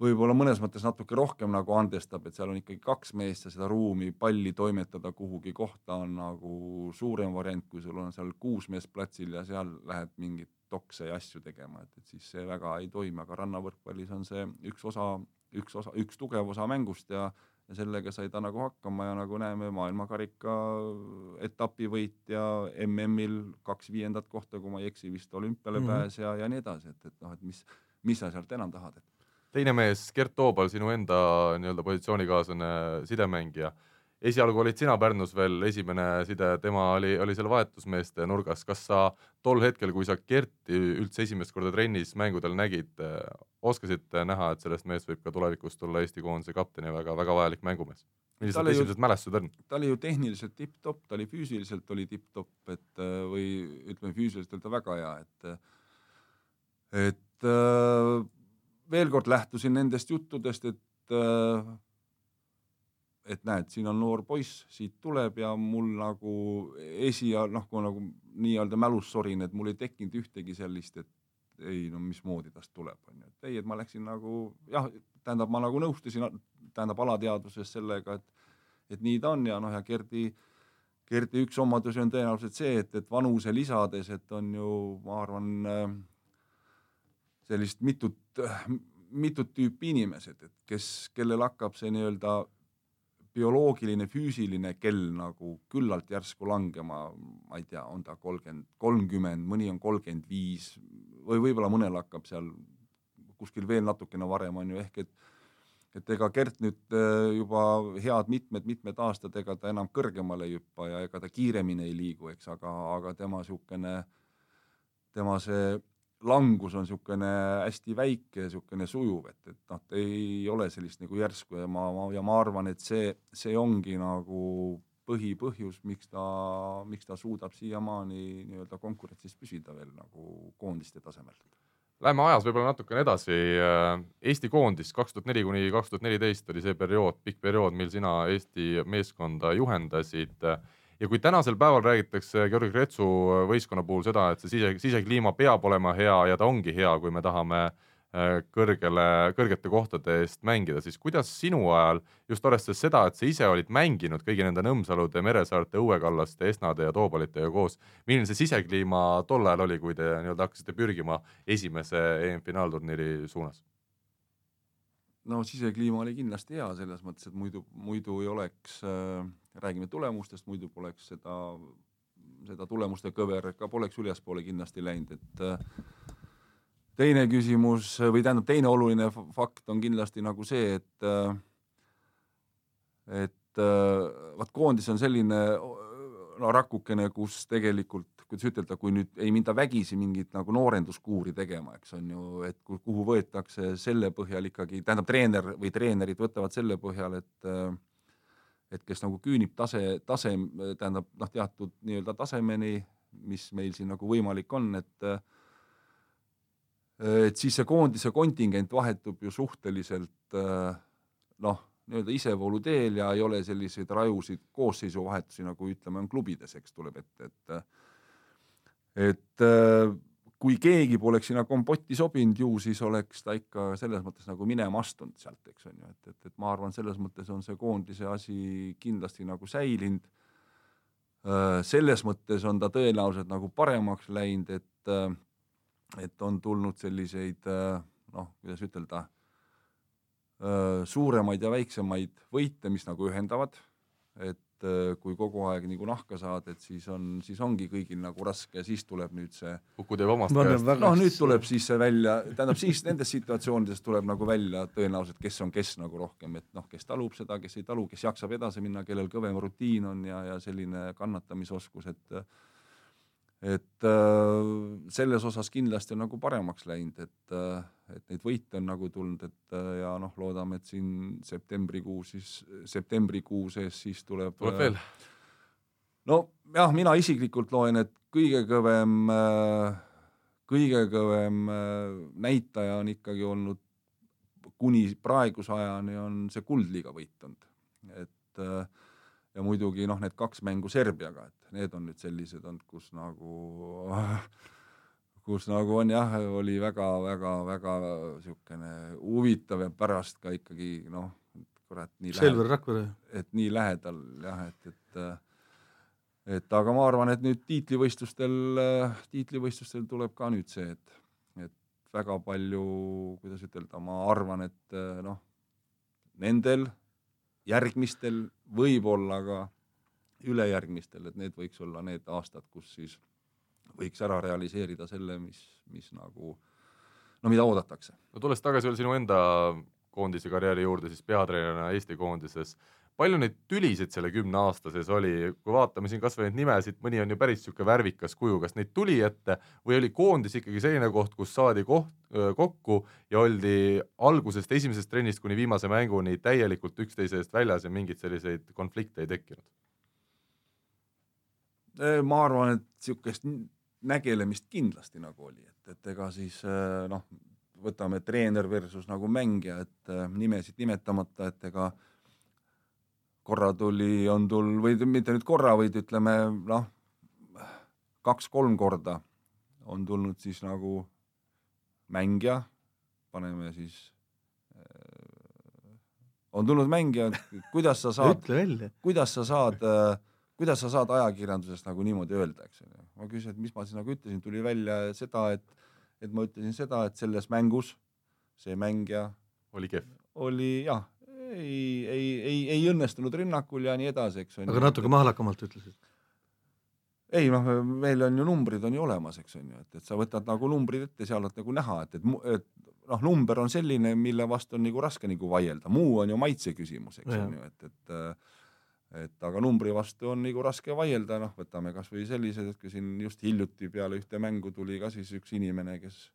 võib-olla mõnes mõttes natuke rohkem nagu andestab, et seal on ikkagi kaks meest ja seda ruumi palli toimetada kuhugi kohta on nagu suurem variant, kui sul on seal kuus meest platsil ja seal lähed mingit tokse ja asju tegema, et, et siis see väga ei toimi, aga rannavõrkpallis on see üks osa, üks osa, üks tugev osa mängust ja ja sellega sai ta nagu hakkama ja nagu näeme, maailmakarika etapivõitja MM-il kaks viiendat kohta, kui ma ei eksi, vist olümpiale mm -hmm. pääs ja, ja nii edasi, et, et noh, et mis, mis sa sealt enam tahad, et. teine mees, Gert Toobal, sinu enda nii-öelda positsioonikaaslane sidemängija esialgu olid sina Pärnus veel esimene side, tema oli, oli seal vahetusmeeste nurgas, kas sa tol hetkel, kui sa Kerti üldse esimest korda trennis mängudel nägid, oskasid näha, et sellest meest võib ka tulevikus tulla Eesti koondise kapten ja väga-väga vajalik mängumees? millised esimesed mälestused on? ta oli ju tehniliselt tipp-topp, ta oli füüsiliselt oli tipp-topp, et või ütleme, füüsiliselt oli ta väga hea, et et veel kord lähtusin nendest juttudest, et et näed, siin on noor poiss, siit tuleb ja mul nagu esia noh, kui nagu nii-öelda mälus sorin, et mul ei tekkinud ühtegi sellist, et ei no mismoodi tast tuleb, on ju, et ei, et ma läksin nagu jah, tähendab, ma nagu nõustusin, tähendab alateadvuses sellega, et et nii ta on ja noh, ja Gerdi, Gerdi üks omadusi on tõenäoliselt see, et, et vanuse lisades, et on ju, ma arvan, sellist mitut, mitut tüüpi inimesed, et kes, kellel hakkab see nii-öelda bioloogiline, füüsiline kell nagu küllalt järsku langema, ma ei tea, on ta kolmkümmend, kolmkümmend, mõni on kolmkümmend viis või võib-olla mõnel hakkab seal kuskil veel natukene varem, on ju, ehk et et ega Gert nüüd äh, juba head mitmed-mitmed aastad, ega ta enam kõrgemale ei hüppa ja ega ta kiiremini ei liigu, eks, aga, aga tema niisugune, tema see langus on niisugune hästi väike, niisugune sujuv, et, et noh, ei ole sellist nagu järsku ja ma, ma, ja ma arvan, et see, see ongi nagu põhipõhjus, miks ta, miks ta suudab siiamaani nii-öelda konkurentsis püsida veel nagu koondiste tasemel. Läheme ajas võib-olla natukene edasi. Eesti koondis kaks tuhat neli kuni kaks tuhat neliteist oli see periood, pikk periood, mil sina Eesti meeskonda juhendasid ja kui tänasel päeval räägitakse Georgi Kretsu võistkonna puhul seda, et see sise, sisekliima peab olema hea ja ta ongi hea, kui me tahame äh, kõrgele, kõrgete kohtade eest mängida, siis kuidas sinu ajal, just arvestades seda, et sa ise olid mänginud kõigi nende Nõmsalude, Meresaarte, Õuekallaste, Esnade ja Toobalitega koos, milline see sisekliima tol ajal oli, kui te nii-öelda hakkasite pürgima esimese EM-finaalturniiri suunas? no sisekliima oli kindlasti hea selles mõttes, et muidu, muidu ei oleks äh,, räägime tulemustest, muidu poleks seda, seda tulemuste kõver ka poleks ülespoole kindlasti läinud, et äh, teine küsimus või tähendab, teine oluline fakt on kindlasti nagu see, et äh, et äh, vaat koondis on selline no rakukene, kus tegelikult kuidas ütelda, kui nüüd ei minda vägisi mingit nagu noorenduskuuri tegema, eks on ju, et kuhu võetakse selle põhjal ikkagi, tähendab treener või treenerid võtavad selle põhjal, et et kes nagu küünib tase, tase, tähendab noh, teatud nii-öelda tasemeni, mis meil siin nagu võimalik on, et et siis see koondise kontingent vahetub ju suhteliselt noh nii-öelda isevoolu teel ja ei ole selliseid rajusid koosseisuvahetusi, nagu ütleme, on klubides, eks tuleb ette, et, et et kui keegi poleks sinna kompotti sobinud, ju siis oleks ta ikka selles mõttes nagu minema astunud sealt, eks on ju, et, et, et ma arvan, selles mõttes on see koondise asi kindlasti nagu säilinud. Äh, selles mõttes on ta tõenäoliselt nagu paremaks läinud, et, äh, et on tulnud selliseid noh, kuidas ütelda, suuremaid ja väiksemaid võite, mis nagu ühendavad, et et äh, kui kogu aeg nagu nahka saad, et siis on, siis ongi kõigil nagu raske ja siis tuleb nüüd see Kuku teeb omast käest. noh, nüüd tuleb siis see välja, tähendab siis nendes situatsioonides tuleb nagu välja tõenäoliselt, kes on kes nagu rohkem, et noh, kes talub seda, kes ei talu, kes jaksab edasi minna, kellel kõvem rutiin on ja, ja selline kannatamisoskus, et et äh, selles osas kindlasti on nagu paremaks läinud, et äh, et neid võite on nagu tulnud, et äh, ja noh, loodame, et siin septembrikuu siis, septembrikuu sees siis tuleb. tuleb veel? nojah, mina isiklikult loen, et kõige kõvem, kõige kõvem näitaja on ikkagi olnud kuni praeguse ajani on see kuldliiga võit olnud, et äh, ja muidugi noh, need kaks mängu Serbiaga, et need on nüüd sellised olnud, kus nagu kus nagu on jah, oli väga-väga-väga niisugune huvitav ja pärast ka ikkagi noh, kurat nii Selver Rakvere. et nii lähedal jah, et, et et aga ma arvan, et nüüd tiitlivõistlustel, tiitlivõistlustel tuleb ka nüüd see, et, et väga palju, kuidas ütelda, ma arvan, et noh, nendel järgmistel, võib-olla ka ülejärgmistel, et need võiks olla need aastad, kus siis võiks ära realiseerida selle, mis, mis nagu no mida oodatakse. no tulles tagasi veel sinu enda koondise karjääri juurde, siis peatreenerina Eesti koondises palju neid tülisid selle kümne aasta sees oli, kui vaatame siin kasvõi neid nimesid, mõni on ju päris niisugune värvikas kuju, kas neid tuli ette või oli koondis ikkagi selline koht, kus saadi koht, kokku ja oldi algusest, esimesest trennist kuni viimase mänguni täielikult üksteise eest väljas ja mingeid selliseid konflikte ei tekkinud? ma arvan, et niisugust nägelemist kindlasti nagu oli, et, et ega siis noh, võtame treener versus nagu mängija, et nimesid nimetamata, et ega äh, korra tuli, on tul- või mitte nüüd korra, vaid ütleme noh, kaks-kolm korda on tulnud siis nagu mängija, paneme siis äh, on tulnud mängija, kuidas sa [LAUGHS] saad, kuidas sa saad, äh, kuidas sa saad ajakirjanduses nagu niimoodi öelda, eks ole. ma küsin, et mis ma siis nagu ütlesin, tuli välja seda, et, et ma ütlesin seda, et selles mängus see mängija oli kehv. oli jah, ei, ei, ei, ei õnnestunud rünnakul ja nii edasi, eks aga natuke mahlakamalt ütlesid? ei noh, meil on ju numbrid on ju olemas, eks on ju, et, et sa võtad nagu numbrid ette, seal on nagu näha, et, et, et noh, number on selline, mille vastu on nagu raske nagu vaielda, muu on ju maitse küsimus, eks ja. on ju, et, et et aga numbri vastu on nagu raske vaielda, noh, võtame kasvõi sellised, et kui siin just hiljuti peale ühte mängu tuli ka siis üks inimene, kes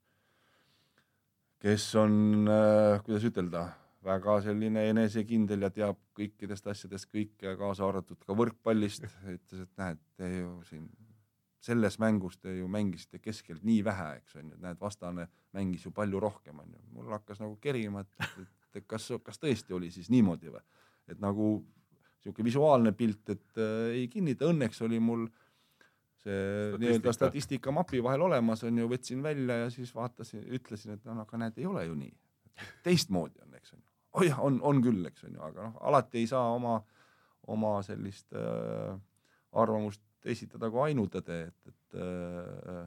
kes on äh,, kuidas ütelda, väga selline enesekindel ja teab kõikidest asjadest kõike, kaasa arvatud ka võrkpallist, ütles, et näed, te ju siin selles mängus te ju mängisite keskelt nii vähe, eks on ju, näed, vastane mängis ju palju rohkem, on ju. mul hakkas nagu kerima, et, et, kas, kas tõesti oli siis niimoodi või, et nagu niisugune visuaalne pilt, et äh, ei kinnita, õnneks oli mul see nii-öelda statistikamapi vahel olemas on ju, võtsin välja ja siis vaatasin, ütlesin, et no aga näed, ei ole ju nii. teistmoodi on, eks on ju. Oh jah, on, on küll, eks on ju, aga noh, alati ei saa oma, oma sellist äh, arvamust esitada kui ainutõde, et, et äh,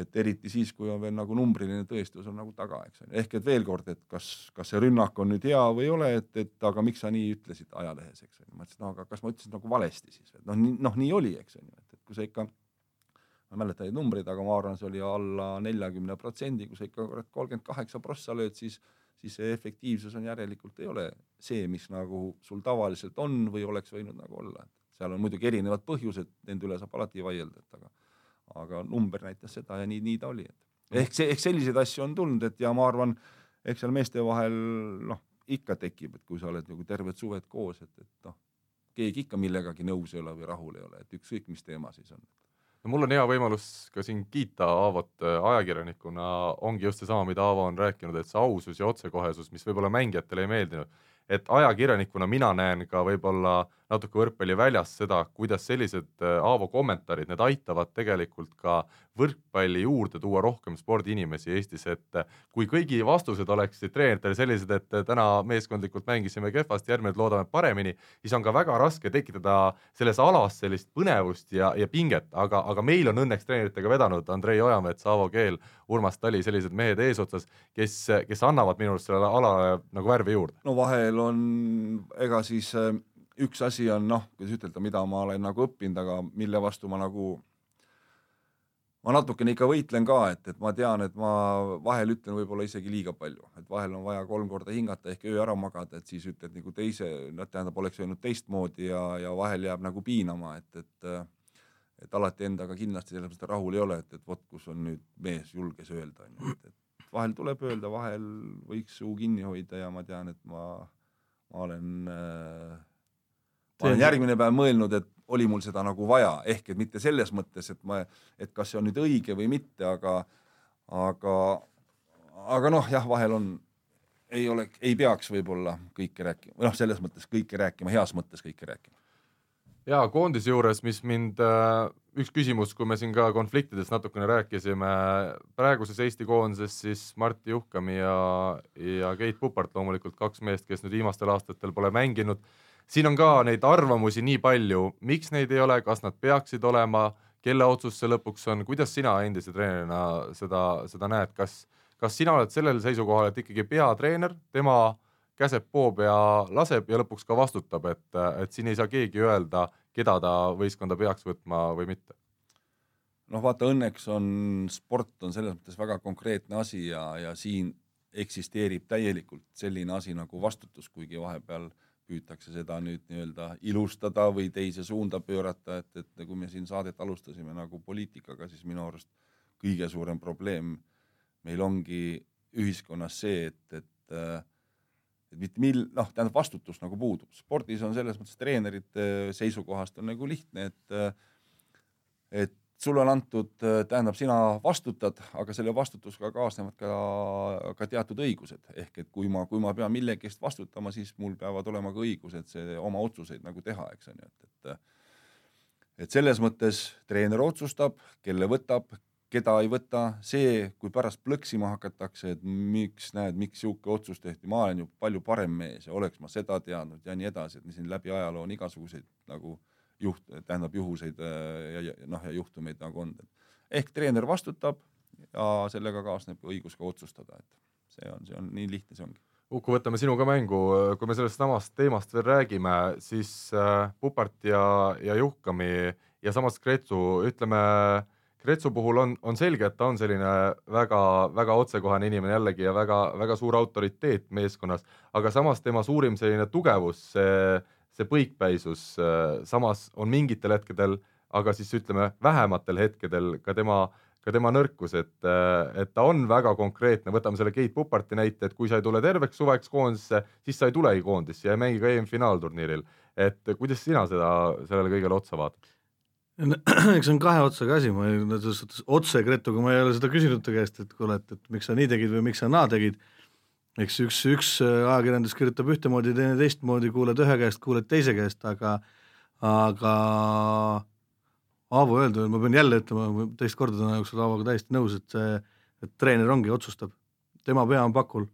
et eriti siis, kui on veel nagu numbriline tõestus on nagu taga, eks on ju, ehk et veel kord, et kas, kas see rünnak on nüüd hea või ei ole, et, et aga miks sa nii ütlesid ajalehes, eks on ju, ma ütlesin, no aga kas ma ütlesin nagu valesti siis, et noh, noh, nii oli, eks on ju, et, et kui sa ikka ma ei mäleta neid numbreid, aga ma arvan, see oli alla neljakümne protsendi, kui sa ikka kolmkümmend kaheksa prossa lööd, siis siis see efektiivsus on järelikult ei ole see, mis nagu sul tavaliselt on või oleks võinud nagu olla, et seal on muidugi erinevad põhjused, nende üle saab alati vaielda, et aga aga number näitas seda ja nii, nii ta oli, et. Ehk see, ehk selliseid asju on tulnud, et ja ma arvan, eks seal meeste vahel noh, ikka tekib, et kui sa oled nagu terved suved koos, et, et noh, keegi ikka millegagi nõus ei ole või rahul ei ole, et ükskõik, mis teema siis on no mul on hea võimalus ka siin kiita Aavot äh, ajakirjanikuna, ongi just seesama, mida Aavo on rääkinud, et see ausus ja otsekohesus, mis võib-olla mängijatele ei meeldinud, et ajakirjanikuna mina näen ka võib-olla natuke võrkpalli väljas seda, kuidas sellised äh, Aavo kommentaarid, need aitavad tegelikult ka võrkpalli juurde tuua rohkem spordiinimesi Eestis, et äh, kui kõigi vastused oleksid treeneritel sellised, et äh, täna meeskondlikult mängisime kehvasti, järgmine loodame paremini, siis on ka väga raske tekitada selles alas sellist põnevust ja, ja pinget, aga, aga meil on õnneks treeneritega vedanud Andrei Ojamets, Aavo Keel, Urmas Tali, sellised mehed eesotsas, kes, kes annavad minu arust sellele alale nagu värvi juurde. no vahel on, ega siis äh üks asi on noh, kuidas ütelda, mida ma olen nagu õppinud, aga mille vastu ma nagu, ma natukene ikka võitlen ka, et, et ma tean, et ma vahel ütlen võib-olla isegi liiga palju, et vahel on vaja kolm korda hingata ehk öö ära magada, et siis ütled nagu teise, noh, tähendab, oleks öelnud teistmoodi ja, ja vahel jääb nagu piinama, et, et et alati endaga kindlasti selles mõttes rahul ei ole, et, et vot kus on nüüd mees julges öelda, onju, et, et vahel tuleb öelda, vahel võiks suu kinni hoida ja ma tean, et ma, ma olen äh, ma olen järgmine päev mõelnud, et oli mul seda nagu vaja, ehk et mitte selles mõttes, et ma, et kas see on nüüd õige või mitte, aga, aga, aga noh, jah, vahel on, ei ole, ei peaks võib-olla kõike rääkima, noh, selles mõttes kõike rääkima, heas mõttes kõike rääkima. ja koondise juures, mis mind äh, üks küsimus, kui me siin ka konfliktidest natukene rääkisime, praeguses Eesti koondises siis Martti Juhkami ja, ja Keit Pupart loomulikult kaks meest, kes nüüd viimastel aastatel pole mänginud siin on ka neid arvamusi nii palju, miks neid ei ole, kas nad peaksid olema, kelle otsus see lõpuks on, kuidas sina endise treenerina seda, seda näed, kas, kas sina oled sellel seisukohal, et ikkagi peatreener, tema käseb, poob ja laseb ja lõpuks ka vastutab, et, et siin ei saa keegi öelda, keda ta võistkonda peaks võtma või mitte? noh, vaata õnneks on sport on selles mõttes väga konkreetne asi ja, ja siin eksisteerib täielikult selline asi nagu vastutus, kuigi vahepeal äh, püütakse seda nüüd nii-öelda ilustada või teise suunda pöörata, et, et kui me siin saadet alustasime nagu poliitikaga, siis minu arust kõige suurem probleem meil ongi ühiskonnas see, et, et et mitte mil-, noh, tähendab vastutus nagu puudub. spordis on selles mõttes treenerite seisukohast on nagu lihtne, et et sulle on antud, tähendab, sina vastutad, aga selle vastutusega kaasnevad ka, ka teatud õigused, ehk et kui ma, kui ma pean millegi eest vastutama, siis mul peavad olema ka õigused see oma otsuseid nagu teha, eks on ju, et, et et selles mõttes treener otsustab, kelle võtab, keda ei võta, see, kui pärast plõksima hakatakse, et miks, näed, miks niisugune otsus tehti, ma olen ju palju parem mees ja oleks ma seda teadnud ja nii edasi, et siin läbi ajaloo on igasuguseid nagu juht, tähendab juhuseid äh, ja, ja noh, ja juhtumeid nagu on. ehk treener vastutab ja sellega kaasneb õigus ka otsustada, et see on, see on nii lihtne, see ongi. Uku, võtame sinuga mängu, kui me sellest samast teemast veel räägime, siis äh, Pupart ja, ja Juhkami ja samas Kretsu, ütleme Kretsu puhul on, on selge, et ta on selline väga-väga otsekohene inimene jällegi ja väga-väga suur autoriteet meeskonnas, aga samas tema suurim selline tugevus, see see põikpäisus, äh, samas on mingitel hetkedel, aga siis ütleme vähematel hetkedel ka tema, ka tema nõrkus, et, äh, et ta on väga konkreetne, võtame selle Keit Puparti näite, et kui sa ei tule terveks suveks koondisse, siis sa ei tulegi koondisse ja ei mängi ka EM-finaalturniiril. et kuidas sina seda, sellele kõigele otsa vaatad? [CLEARS THROAT] eks see on kahe otsaga asi, ma selles suhtes otse Gretuga ma ei ole seda küsinud ta käest, et kuule, et, et miks sa nii tegid või miks sa naa tegid eks üks, üks äh, ajakirjandus kirjutab ühtemoodi, teine teistmoodi, kuuled ühe käest, kuuled teise käest, aga, aga Aavo öeldu, ma pean jälle ütlema, teist korda täna jooksul Aavoga täiesti nõus, et see, et treener ongi, otsustab, tema pea on pakul.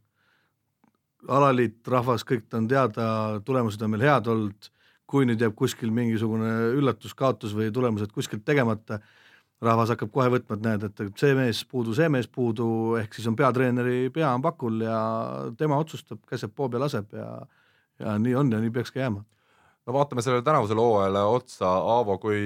alaliit, rahvas, kõik on teada, tulemused on meil head olnud, kui nüüd jääb kuskil mingisugune üllatus, kaotus või tulemused kuskilt tegemata, rahvas hakkab kohe võtma, et näed, et see mees puudu, see mees puudu, ehk siis on peatreeneri pea on pakul ja tema otsustab, käseb poob ja laseb ja ja nii on ja nii peaks ka jääma. No vaatame sellele tänavusele hooajale otsa, Aavo, kui,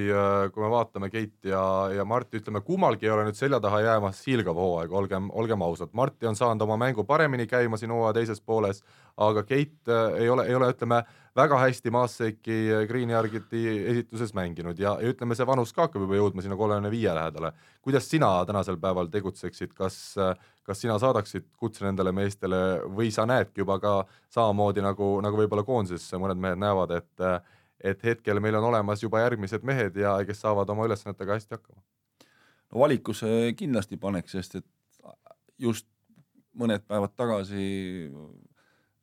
kui me vaatame Keit ja, ja Marti, ütleme kummalgi ei ole nüüd selja taha jäämas hiilgav hooaeg, olgem, olgem ausad, Marti on saanud oma mängu paremini käima siin hooaja teises pooles, aga Keit äh, ei ole, ei ole, ütleme väga hästi Maasseki Greenyard'i esituses mänginud ja, ja ütleme, see vanus ka hakkab juba jõudma sinna kolmekümne viie lähedale. kuidas sina tänasel päeval tegutseksid, kas, kas sina saadaksid kutse nendele meestele või sa näedki juba ka samamoodi nagu, nagu võib-olla koondises mõned mehed näevad, et et hetkel meil on olemas juba järgmised mehed ja kes saavad oma ülesannetega hästi hakkama? no valikusse kindlasti paneks, sest et just mõned päevad tagasi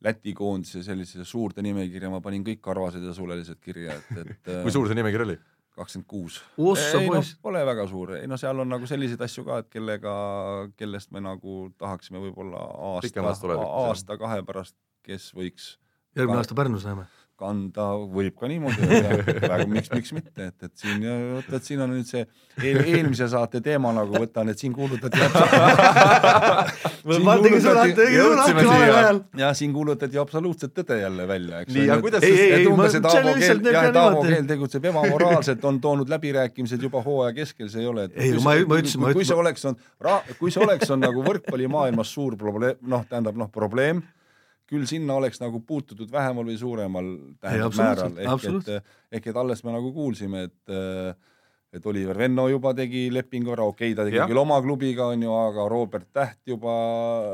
Läti koondise sellisesse suurde nimekirja ma panin kõik karvased ja sulelised kirja, et, et [LAUGHS] kui suur see nimekiri oli? kakskümmend kuus. ei noh, pole väga suur, ei no seal on nagu selliseid asju ka, et kellega, kellest me nagu tahaksime võib-olla aasta aasta-kahe pärast, kes võiks järgmine aasta Pärnus näeme kanda, võib ka niimoodi öelda, miks, miks mitte, et, et siin, vot, et siin on nüüd see eel, eelmise saate teema nagu võtan, et siin kuulutati [LAUGHS] ma tegin sulle, tegin sulle jõudsime lahti valel siia. ajal ja siin kuulutati absoluutset tõde jälle välja, eks Nii, aga kuidas ei, et umbes, et Aavo Keel, jah, et Aavo. Keel tegutseb ebamoraalselt, on toonud läbirääkimised juba hooaja keskel, see ei ole. Ei, ma- ma ütlesin- ma kui ütlesin- see oleks on, kui see oleks on nagu võrkpallimaailmas suur probleem, noh, tähendab noh, probleem, küll sinna oleks nagu puututud vähemal või suuremal tähendab määral, ehk et, ehk et alles me nagu kuulsime, et et Oliver Venno juba tegi lepingu ära, okei okay, ta tegi Jah. küll oma klubiga onju, aga Robert Täht juba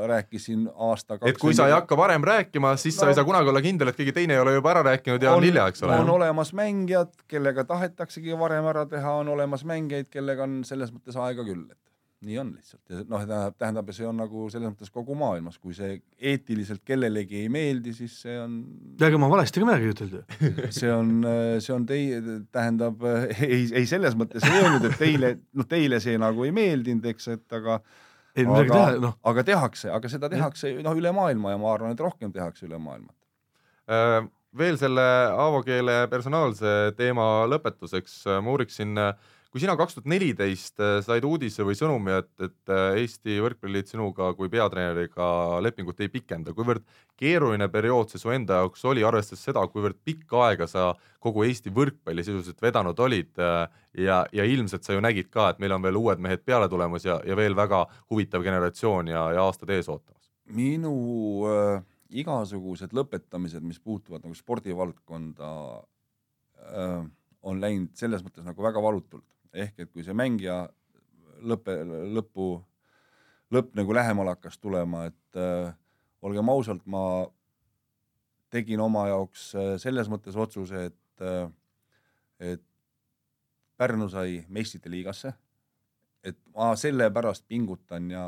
rääkis siin aasta et kui sa ei hakka varem rääkima, siis no, sa ei saa kunagi olla kindel, et keegi teine ei ole juba ära rääkinud ja on, on hilja, eks ole on. olemas mängijad, kellega tahetaksegi varem ära teha, on olemas mängijaid, kellega on selles mõttes aega küll, et nii on lihtsalt. Ja noh, tähendab, tähendab, see on nagu selles mõttes kogu maailmas, kui see eetiliselt kellelegi ei meeldi, siis see on, ja ega ma valesti ka midagi ei ütelnud ju. [LAUGHS] See on, see on teie, tähendab [LAUGHS] ei, ei selles mõttes ei öelnud, et teile, noh, teile see nagu ei meeldinud, eks, et aga ei midagi aga teha, noh, aga tehakse, aga seda tehakse noh, üle maailma ja ma arvan, et rohkem tehakse üle maailma. Äh, veel selle Aavo keele personaalse teema lõpetuseks äh, ma uuriksin, kui sina kaks tuhat neliteist äh, said uudise või sõnumi, et, et äh, Eesti Võrkpalliliit sinuga kui peatreeneriga lepingut ei pikenda, kuivõrd keeruline periood see su enda jaoks oli, arvestades seda, kuivõrd pikka aega sa kogu Eesti võrkpalli sisuliselt vedanud olid äh, ja, ja ilmselt sa ju nägid ka, et meil on veel uued mehed peale tulemas ja, ja veel väga huvitav generatsioon ja, ja aastad ees ootamas. minu äh, igasugused lõpetamised, mis puutuvad nagu spordivaldkonda äh,, on läinud selles mõttes nagu väga valutult, ehk et kui see mängija lõpe, lõpu, lõpp nagu lähemale hakkas tulema, et äh, olgem ausalt, ma tegin oma jaoks äh, selles mõttes otsuse, et äh, et Pärnu sai meistrite liigasse, et ma sellepärast pingutan ja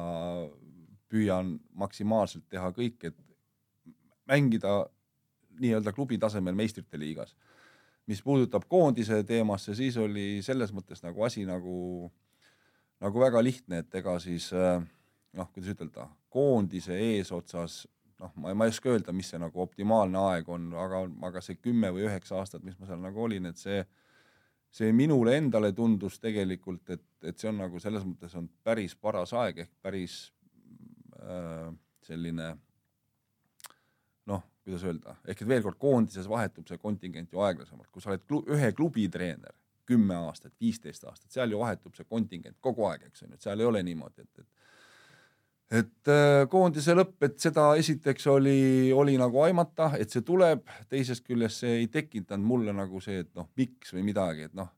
püüan maksimaalselt teha kõik, et mängida nii-öelda klubi tasemel meistrite liigas. Mis puudutab koondise teemasse, siis oli selles mõttes nagu asi nagu, nagu väga lihtne, et ega siis äh, noh, kuidas ütelda, koondise eesotsas noh, ma, ma ei oska öelda, mis see nagu optimaalne aeg on, aga, aga see kümme või üheksa aastat, mis ma seal nagu olin, et see see minule endale tundus tegelikult, et, et see on nagu selles mõttes on päris paras aeg ehk päris äh, selline kuidas öelda, ehk et veel kord koondises vahetub see kontingent ju aeglasemalt, kui sa oled klu, ühe klubi treener kümme aastat, viisteist aastat, seal ju vahetub see kontingent kogu aeg, eks on ju, et seal ei ole niimoodi, et, et et äh, koondise lõpp, et seda esiteks oli, oli nagu aimata, et see tuleb, teisest küljest see ei tekitanud mulle nagu see, et noh, miks või midagi, et noh,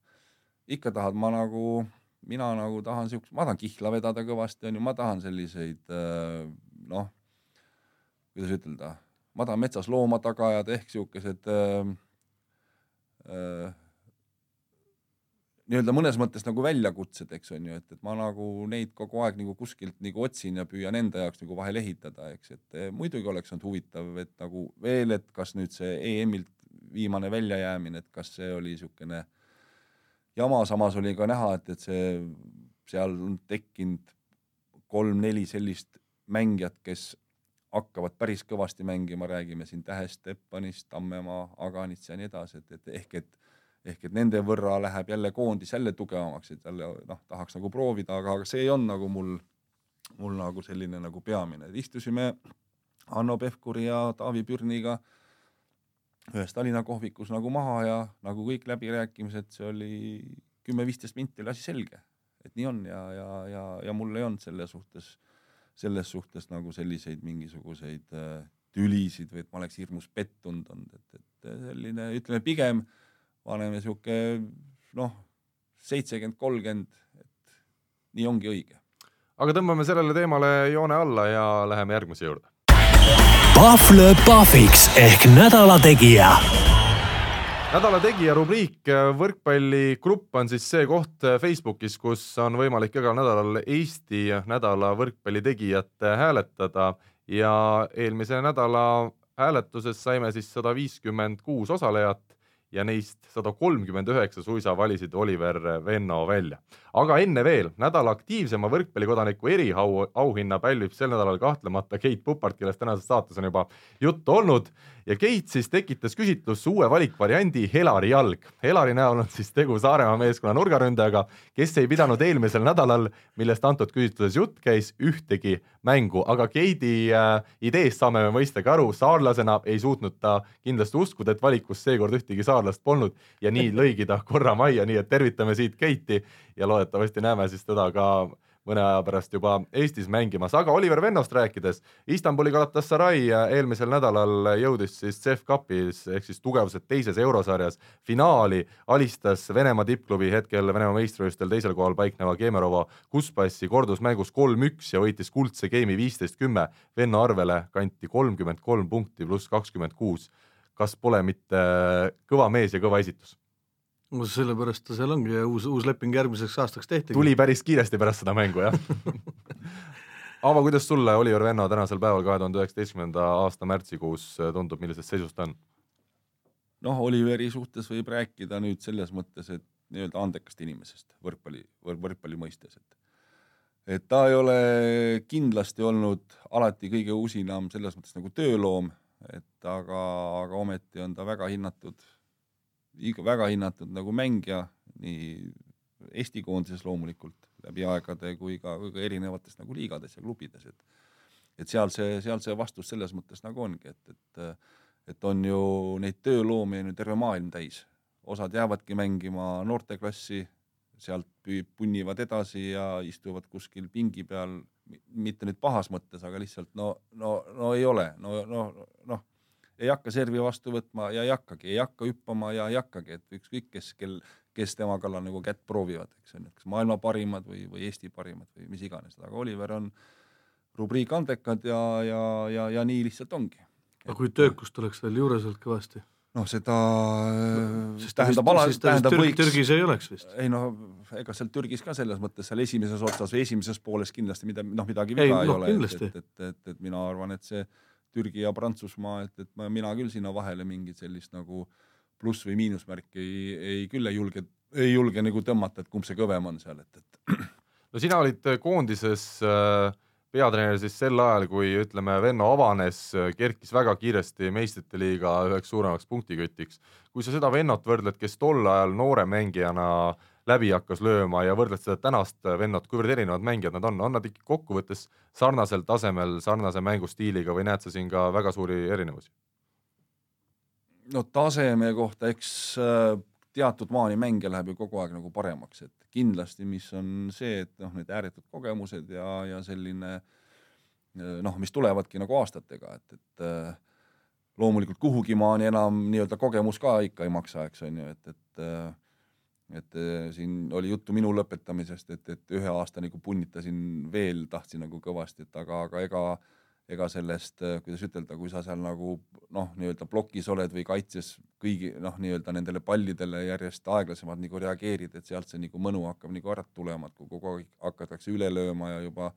ikka tahad ma nagu, mina nagu tahan siukest, ma tahan kihla vedada kõvasti, onju, ma tahan selliseid äh, noh, kuidas ütelda, ma tahan metsas looma taga ajada ehk siukesed äh, äh, nii-öelda mõnes mõttes nagu väljakutsed, eks on ju, et, et ma nagu neid kogu aeg nagu kuskilt nagu otsin ja püüan enda jaoks nagu vahel ehitada, eks, et eh, muidugi oleks olnud huvitav, et nagu veel, et kas nüüd see EM-ilt viimane väljajäämine, et kas see oli niisugune jama, samas oli ka näha, et, et see, seal on tekkinud kolm-neli sellist mängijat, kes hakkavad päris kõvasti mängima, räägime siin Tähest, Teppanist, Tammemaa, Aganits ja nii edasi, et, et ehk et ehk et nende võrra läheb jälle koondis jälle tugevamaks, et jälle noh, tahaks nagu proovida, aga, aga see olnud nagu mul, mul nagu selline nagu peamine, istusime Hanno Pevkuri ja Taavi Pürniga ühes Tallinna kohvikus nagu maha ja nagu kõik läbirääkimised, see oli kümme-viisteist minti oli asi selge, et nii on ja, ja, ja, ja mul ei olnud selle suhtes, selles suhtes nagu selliseid mingisuguseid äh, tülisid või et ma oleks hirmus pettunud olnud, et, et selline, ütleme pigem paneme sihuke noh, seitsekümmend, kolmkümmend, et nii ongi õige. aga tõmbame sellele teemale joone alla ja läheme järgmise juurde. Pahv lööb pahviks ehk nädala tegija nädala tegija rubriik Võrkpalligrupp on siis see koht Facebookis, kus on võimalik igal nädalal Eesti nädala võrkpalli tegijat hääletada ja eelmise nädala hääletuses saime siis sada viiskümmend kuus osalejat ja neist sada kolmkümmend üheksa suisa valisid Oliver Venno välja. aga enne veel, nädala aktiivsema võrkpallikodaniku eriau, auhinna pälvib sel nädalal kahtlemata Keit Pupart, kellest tänases saates on juba juttu olnud ja Keit siis tekitas küsitlusse uue valikvariandi Helari jalg. Helari näol on siis tegu Saaremaa meeskonna nurgaründajaga, kes ei pidanud eelmisel nädalal, millest antud küsitluses jutt käis, ühtegi mängu, aga Keidi äh, ideest saame me mõistagi aru, saarlasena ei suutnud ta kindlasti uskuda, et valikus seekord ühtegi saarlast polnud ja nii lõigi ta korra majja, nii et tervitame siit Keiti ja loodetavasti näeme siis teda ka mõne aja pärast juba Eestis mängimas, aga Oliver Vennost rääkides, Istanbuli Galatasaray eelmisel nädalal jõudis siis CEF Cupis ehk siis tugevused teises eurosarjas finaali, alistas Venemaa tippklubi hetkel Venemaa meistrivõistlustel teisel kohal paikneva Kemerova Kuspassi kordusmängus kolm-üks ja võitis kuldse geimi viisteist kümme. Venno arvele kanti kolmkümmend kolm punkti pluss kakskümmend kuus. kas pole mitte kõva mees ja kõva esitus? No sellepärast ta seal ongi ja uus, uus leping järgmiseks aastaks tehti. tuli päris kiiresti pärast seda mängu, jah [LAUGHS] Aavo, kuidas sulle Oliver Venno tänasel päeval, kahe tuhande üheksateistkümnenda aasta märtsikuus tundub, millises seisus ta on? noh, Oliveri suhtes võib rääkida nüüd selles mõttes, et nii-öelda andekast inimesest võrkpalli võr,, võrkpalli mõistes, et et ta ei ole kindlasti olnud alati kõige usinam selles mõttes nagu tööloom, et aga, aga ometi on ta väga hinnatud väga hinnatud nagu mängija nii Eesti koondises loomulikult läbi aegade kui ka, kui ka erinevates nagu liigades ja klubides, et et seal see, seal see vastus selles mõttes nagu ongi, et, et et on ju neid tööloomi on ju terve maailm täis, osad jäävadki mängima noorteklassi, sealt punnivad edasi ja istuvad kuskil pingi peal, mitte nüüd pahas mõttes, aga lihtsalt no, no, no ei ole, no, no, noh ei hakka servi vastu võtma ja ei hakkagi, ei hakka hüppama ja ei hakkagi, et ükskõik kes, kel, kes tema kallal nagu kätt proovivad, eks on ju, kas maailma parimad või, või Eesti parimad või mis iganes, aga Oliver on rubriik andekad ja, ja, ja, ja nii lihtsalt ongi. aga kui töökust oleks veel juures olnud kõvasti? noh, seda sest tähendab ala, tähendab Türg, võiks. Türgis ei oleks vist. ei no ega seal Türgis ka selles mõttes seal esimeses otsas või esimeses pooles kindlasti mida, noh, midagi viga ei, ei no, ole, et, et, et, et mina arvan, et see Türgi ja Prantsusmaa, et, et ma, mina küll sinna vahele mingit sellist nagu pluss või miinusmärki ei, ei küll ei julge, ei julge nagu tõmmata, et kumb see kõvem on seal, et, et. [CLEARS THROAT] no sina olid koondises äh, peatreener siis sel ajal, kui ütleme, Venno avanes, kerkis väga kiiresti meistrite liiga üheks suuremaks punktikütiks. kui sa seda Vennot võrdled, kes tol ajal noore mängijana äh, läbi hakkas lööma ja võrdled seda tänast vennat, kuivõrd erinevad mängijad nad on, on nad ikka kokkuvõttes sarnasel tasemel, sarnase mängustiiliga või näed sa siin ka väga suuri erinevusi? no taseme kohta, eks äh, teatud maani mänge läheb ju kogu aeg nagu paremaks, et kindlasti, mis on see, et noh, need ääretud kogemused ja, ja selline äh, noh, mis tulevadki nagu aastatega, et, et äh, loomulikult kuhugi maani enam nii-öelda kogemus ka ikka ei maksa, eks on ju, et, et et äh, siin oli juttu minu lõpetamisest, et, et ühe aasta nagu punnitasin veel, tahtsin nagu kõvasti, et aga, aga ega, ega sellest, kuidas ütelda, kui sa seal nagu noh, nii-öelda plokis oled või kaitses kõigi noh, nii-öelda nendele pallidele järjest aeglasemalt nagu reageerid, et sealt see nagu mõnu hakkab nagu ära tulema, et kui kogu aeg hakatakse üle lööma ja juba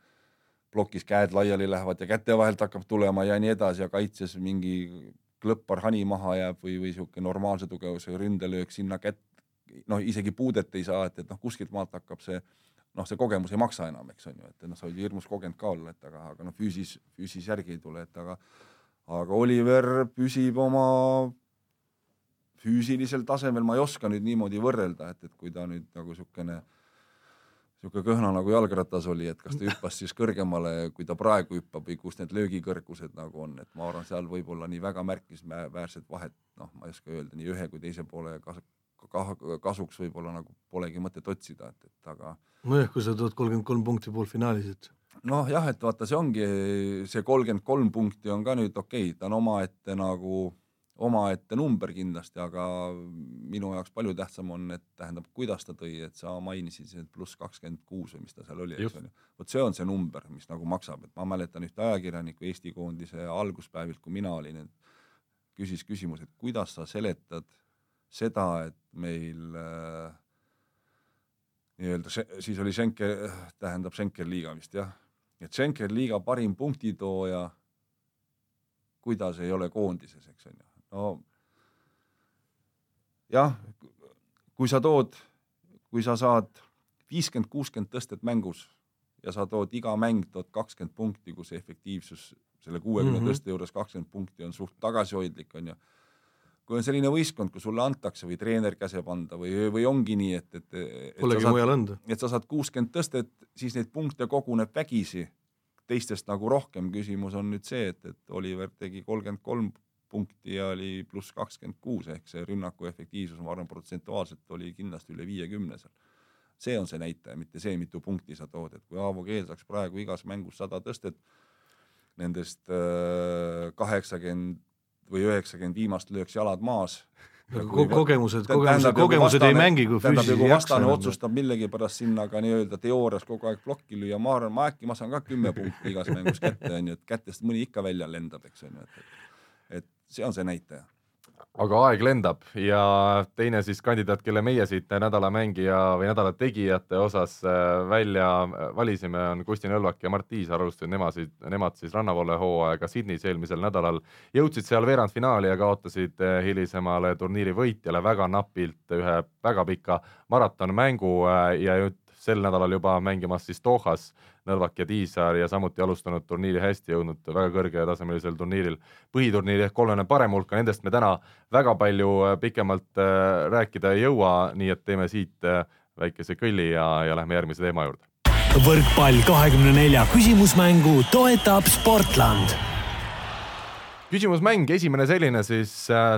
plokis käed laiali lähevad ja käte vahelt hakkab tulema ja nii edasi ja kaitses mingi klõppar hani maha jääb või, või sihuke normaalse tugevusega ründelöök sinna kätt, noh, isegi puudet ei saa, et, et noh, kuskilt maalt hakkab see noh, see kogemus ei maksa enam, eks on ju, et noh, sa võid hirmus kogenud ka olla, et aga, aga noh, füüsis, füüsis järgi ei tule, et aga aga Oliver püsib oma füüsilisel tasemel, ma ei oska nüüd niimoodi võrrelda, et, et kui ta nüüd nagu niisugune niisugune kõhna nagu jalgratas oli, et kas ta hüppas siis kõrgemale, kui ta praegu hüppab või kus need löögikõrgused nagu on, et ma arvan, seal võib olla nii väga märkimisväärset vahet, noh, ma ei oska öelda nii ühe kui teise poole kas, kasuks võib-olla nagu polegi mõtet otsida, et, et aga. nojah, kui sa tood kolmkümmend kolm punkti poolfinaalis, et. noh, jah, et vaata, see ongi see kolmkümmend kolm punkti on ka nüüd okei okay,, ta on omaette nagu omaette number kindlasti, aga minu jaoks palju tähtsam on, et tähendab, kuidas ta tõi, et sa mainisid siin pluss kakskümmend kuus või mis ta seal oli, eks ole. vot see on see number, mis nagu maksab, et ma mäletan ühte ajakirjanikku Eesti koondise alguspäevilt, kui mina olin, et küsis küsimuse, et kuidas sa seletad seda, et meil äh, nii-öelda see, siis oli Schenker, tähendab Schenker liiga vist jah, et Schenker liiga parim punktitooja, kuidas ei ole koondises, eks on ju no jah, kui sa tood, kui sa saad viiskümmend, kuuskümmend tõstet mängus ja sa tood iga mäng, tood kakskümmend punkti, kus efektiivsus selle kuuekümne mm -hmm. tõste juures kakskümmend punkti on suht tagasihoidlik, on ju. Kui on selline võistkond, kus sulle antakse või treener käseb anda või, või ongi nii, et, et, et. Polegi mujal anda. et sa saad kuuskümmend tõstet, siis neid punkte koguneb vägisi teistest nagu rohkem. küsimus on nüüd see, et, et Oliver tegi kolmkümmend kolm punkti ja oli pluss kakskümmend kuus ehk see rünnaku efektiivsus, ma arvan, protsentuaalselt oli kindlasti üle viiekümne seal. see on see näitaja, mitte see, mitu punkti sa tood, et kui Aavo Keel saaks praegu igas mängus sada tõstet, nendest äh, kaheksakümmend või üheksakümmend viimast lööks jalad maas. [LAUGHS] Ko kogemused, kogemused, kogemused ei mängi, kui füüsiliselt ei jaksa. vastane otsustab millegipärast sinna ka nii-öelda teoorias kogu aeg plokki lüüa, ma arvan, ma äkki ma saan ka kümme punkti igas mängus kätte, onju, et kätest mõni ikka välja lendab, eks onju, et et see on see näitaja aga aeg lendab ja teine siis kandidaat, kelle meie siit nädala mängija või nädala tegijate osas äh, välja äh, valisime, on Kusti Nõlvak ja Mart Tiisar, alustasid nemad siis, nemad siis rannavoole hooaega Sydneys eelmisel nädalal. jõudsid seal veerandfinaali ja kaotasid äh, hilisemale turniiri võitjale väga napilt ühe väga pika maratonmängu ja nüüd sel nädalal juba mängimas siis Dohas Nõlvak ja Tiisaar ja samuti alustanud turniiri hästi, jõudnud väga kõrgetasemelisel turniiril. Põhiturniiri ehk kolmene parem hulka, nendest me täna väga palju äh, pikemalt äh, rääkida ei jõua, nii et teeme siit äh, väikese kõlli ja, ja lähme järgmise teema juurde. võrkpall kahekümne nelja küsimusmängu toetab Sportland. Küsimusmäng, esimene selline siis,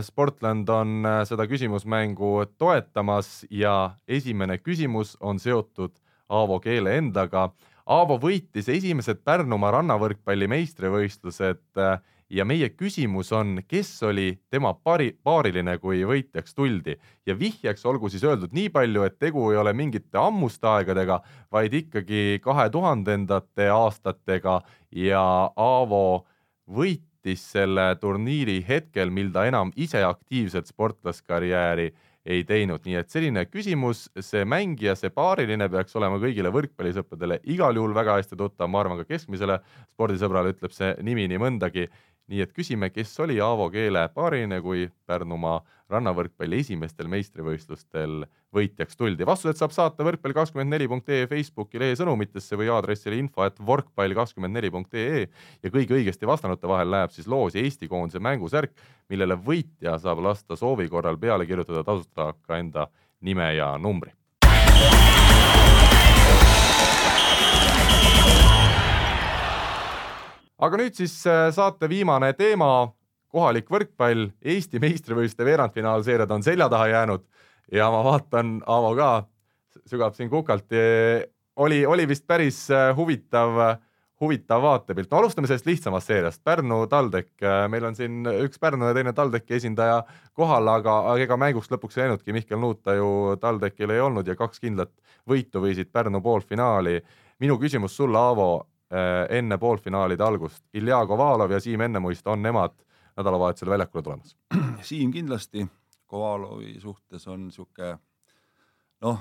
Sportland on seda küsimusmängu toetamas ja esimene küsimus on seotud Aavo Keele endaga Aavo võitis esimesed Pärnumaa rannavõrkpalli meistrivõistlused äh, ja meie küsimus on, kes oli tema pari, paariline, kui võitjaks tuldi? Ja vihjeks olgu siis öeldud nii palju, et tegu ei ole mingite ammuste aegadega, vaid ikkagi kahe tuhandendate aastatega. Ja Aavo võitis selle turniiri hetkel, mil ta enam ise aktiivset sportlaskarjääri ei teinud, nii et selline küsimus, see mängija, see paariline peaks olema kõigile võrkpallisõpradele igal juhul väga hästi tuttav, ma arvan ka keskmisele spordisõbrale ütleb see nimi nii mõndagi nii et küsime, kes oli Aavo Keele paariline, kui Pärnumaa rannavõrkpalli esimestel meistrivõistlustel võitjaks tuldi. vastused saab saata võrkpall kakskümmend neli punkt ee Facebooki lehe sõnumitesse või aadressile info et võrkpall kakskümmend neli punkt ee ja kõigi õigesti vastanute vahel läheb siis loos Eesti koondise mängusärk, millele võitja saab lasta soovi korral peale kirjutada tasuta ka enda nime ja numbri aga nüüd siis äh, saate viimane teema, kohalik võrkpall, Eesti meistrivõistluste veerandfinaalseeriad on selja taha jäänud ja ma vaatan, Aavo ka sügab siin kukalt. oli, oli vist päris äh, huvitav, huvitav vaatepilt. no alustame sellest lihtsamast seeriast, Pärnu TalTech, meil on siin üks Pärnu ja teine TalTechi esindaja kohal, aga, aga ega mänguks lõpuks ei läinudki, Mihkel Nuuta ju TalTechil ei olnud ja kaks kindlat võitu viisid Pärnu poolfinaali. minu küsimus sulle, Aavo enne poolfinaalide algust. Ilja Kovalov ja Siim Ennemuist on nemad nädalavahetusel väljakule tulemas. [CLEARS THROAT] Siim kindlasti, Kovalovi suhtes on niisugune noh,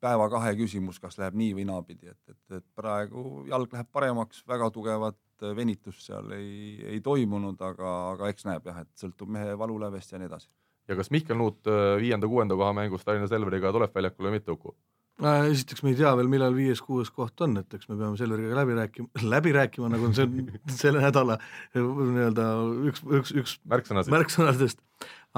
päeva-kahe küsimus, kas läheb nii või naapidi, et, et, et praegu jalg läheb paremaks, väga tugevat venitust seal ei, ei toimunud, aga, aga eks näeb jah, et sõltub mehe valulävest ja nii edasi. ja kas Mihkel Nuut äh, viienda-kuuenda koha mängus Tallinna Selveriga tuleb väljakule või mitte, Uku? Äh, esiteks me ei tea veel, millal viies-kuues koht on, et eks me peame Selveriga läbi rääkima, [LAUGHS] läbi rääkima, nagu on see [LAUGHS] selle nädala nii-öelda üks, üks, üks märksõnasid, märksõnadest.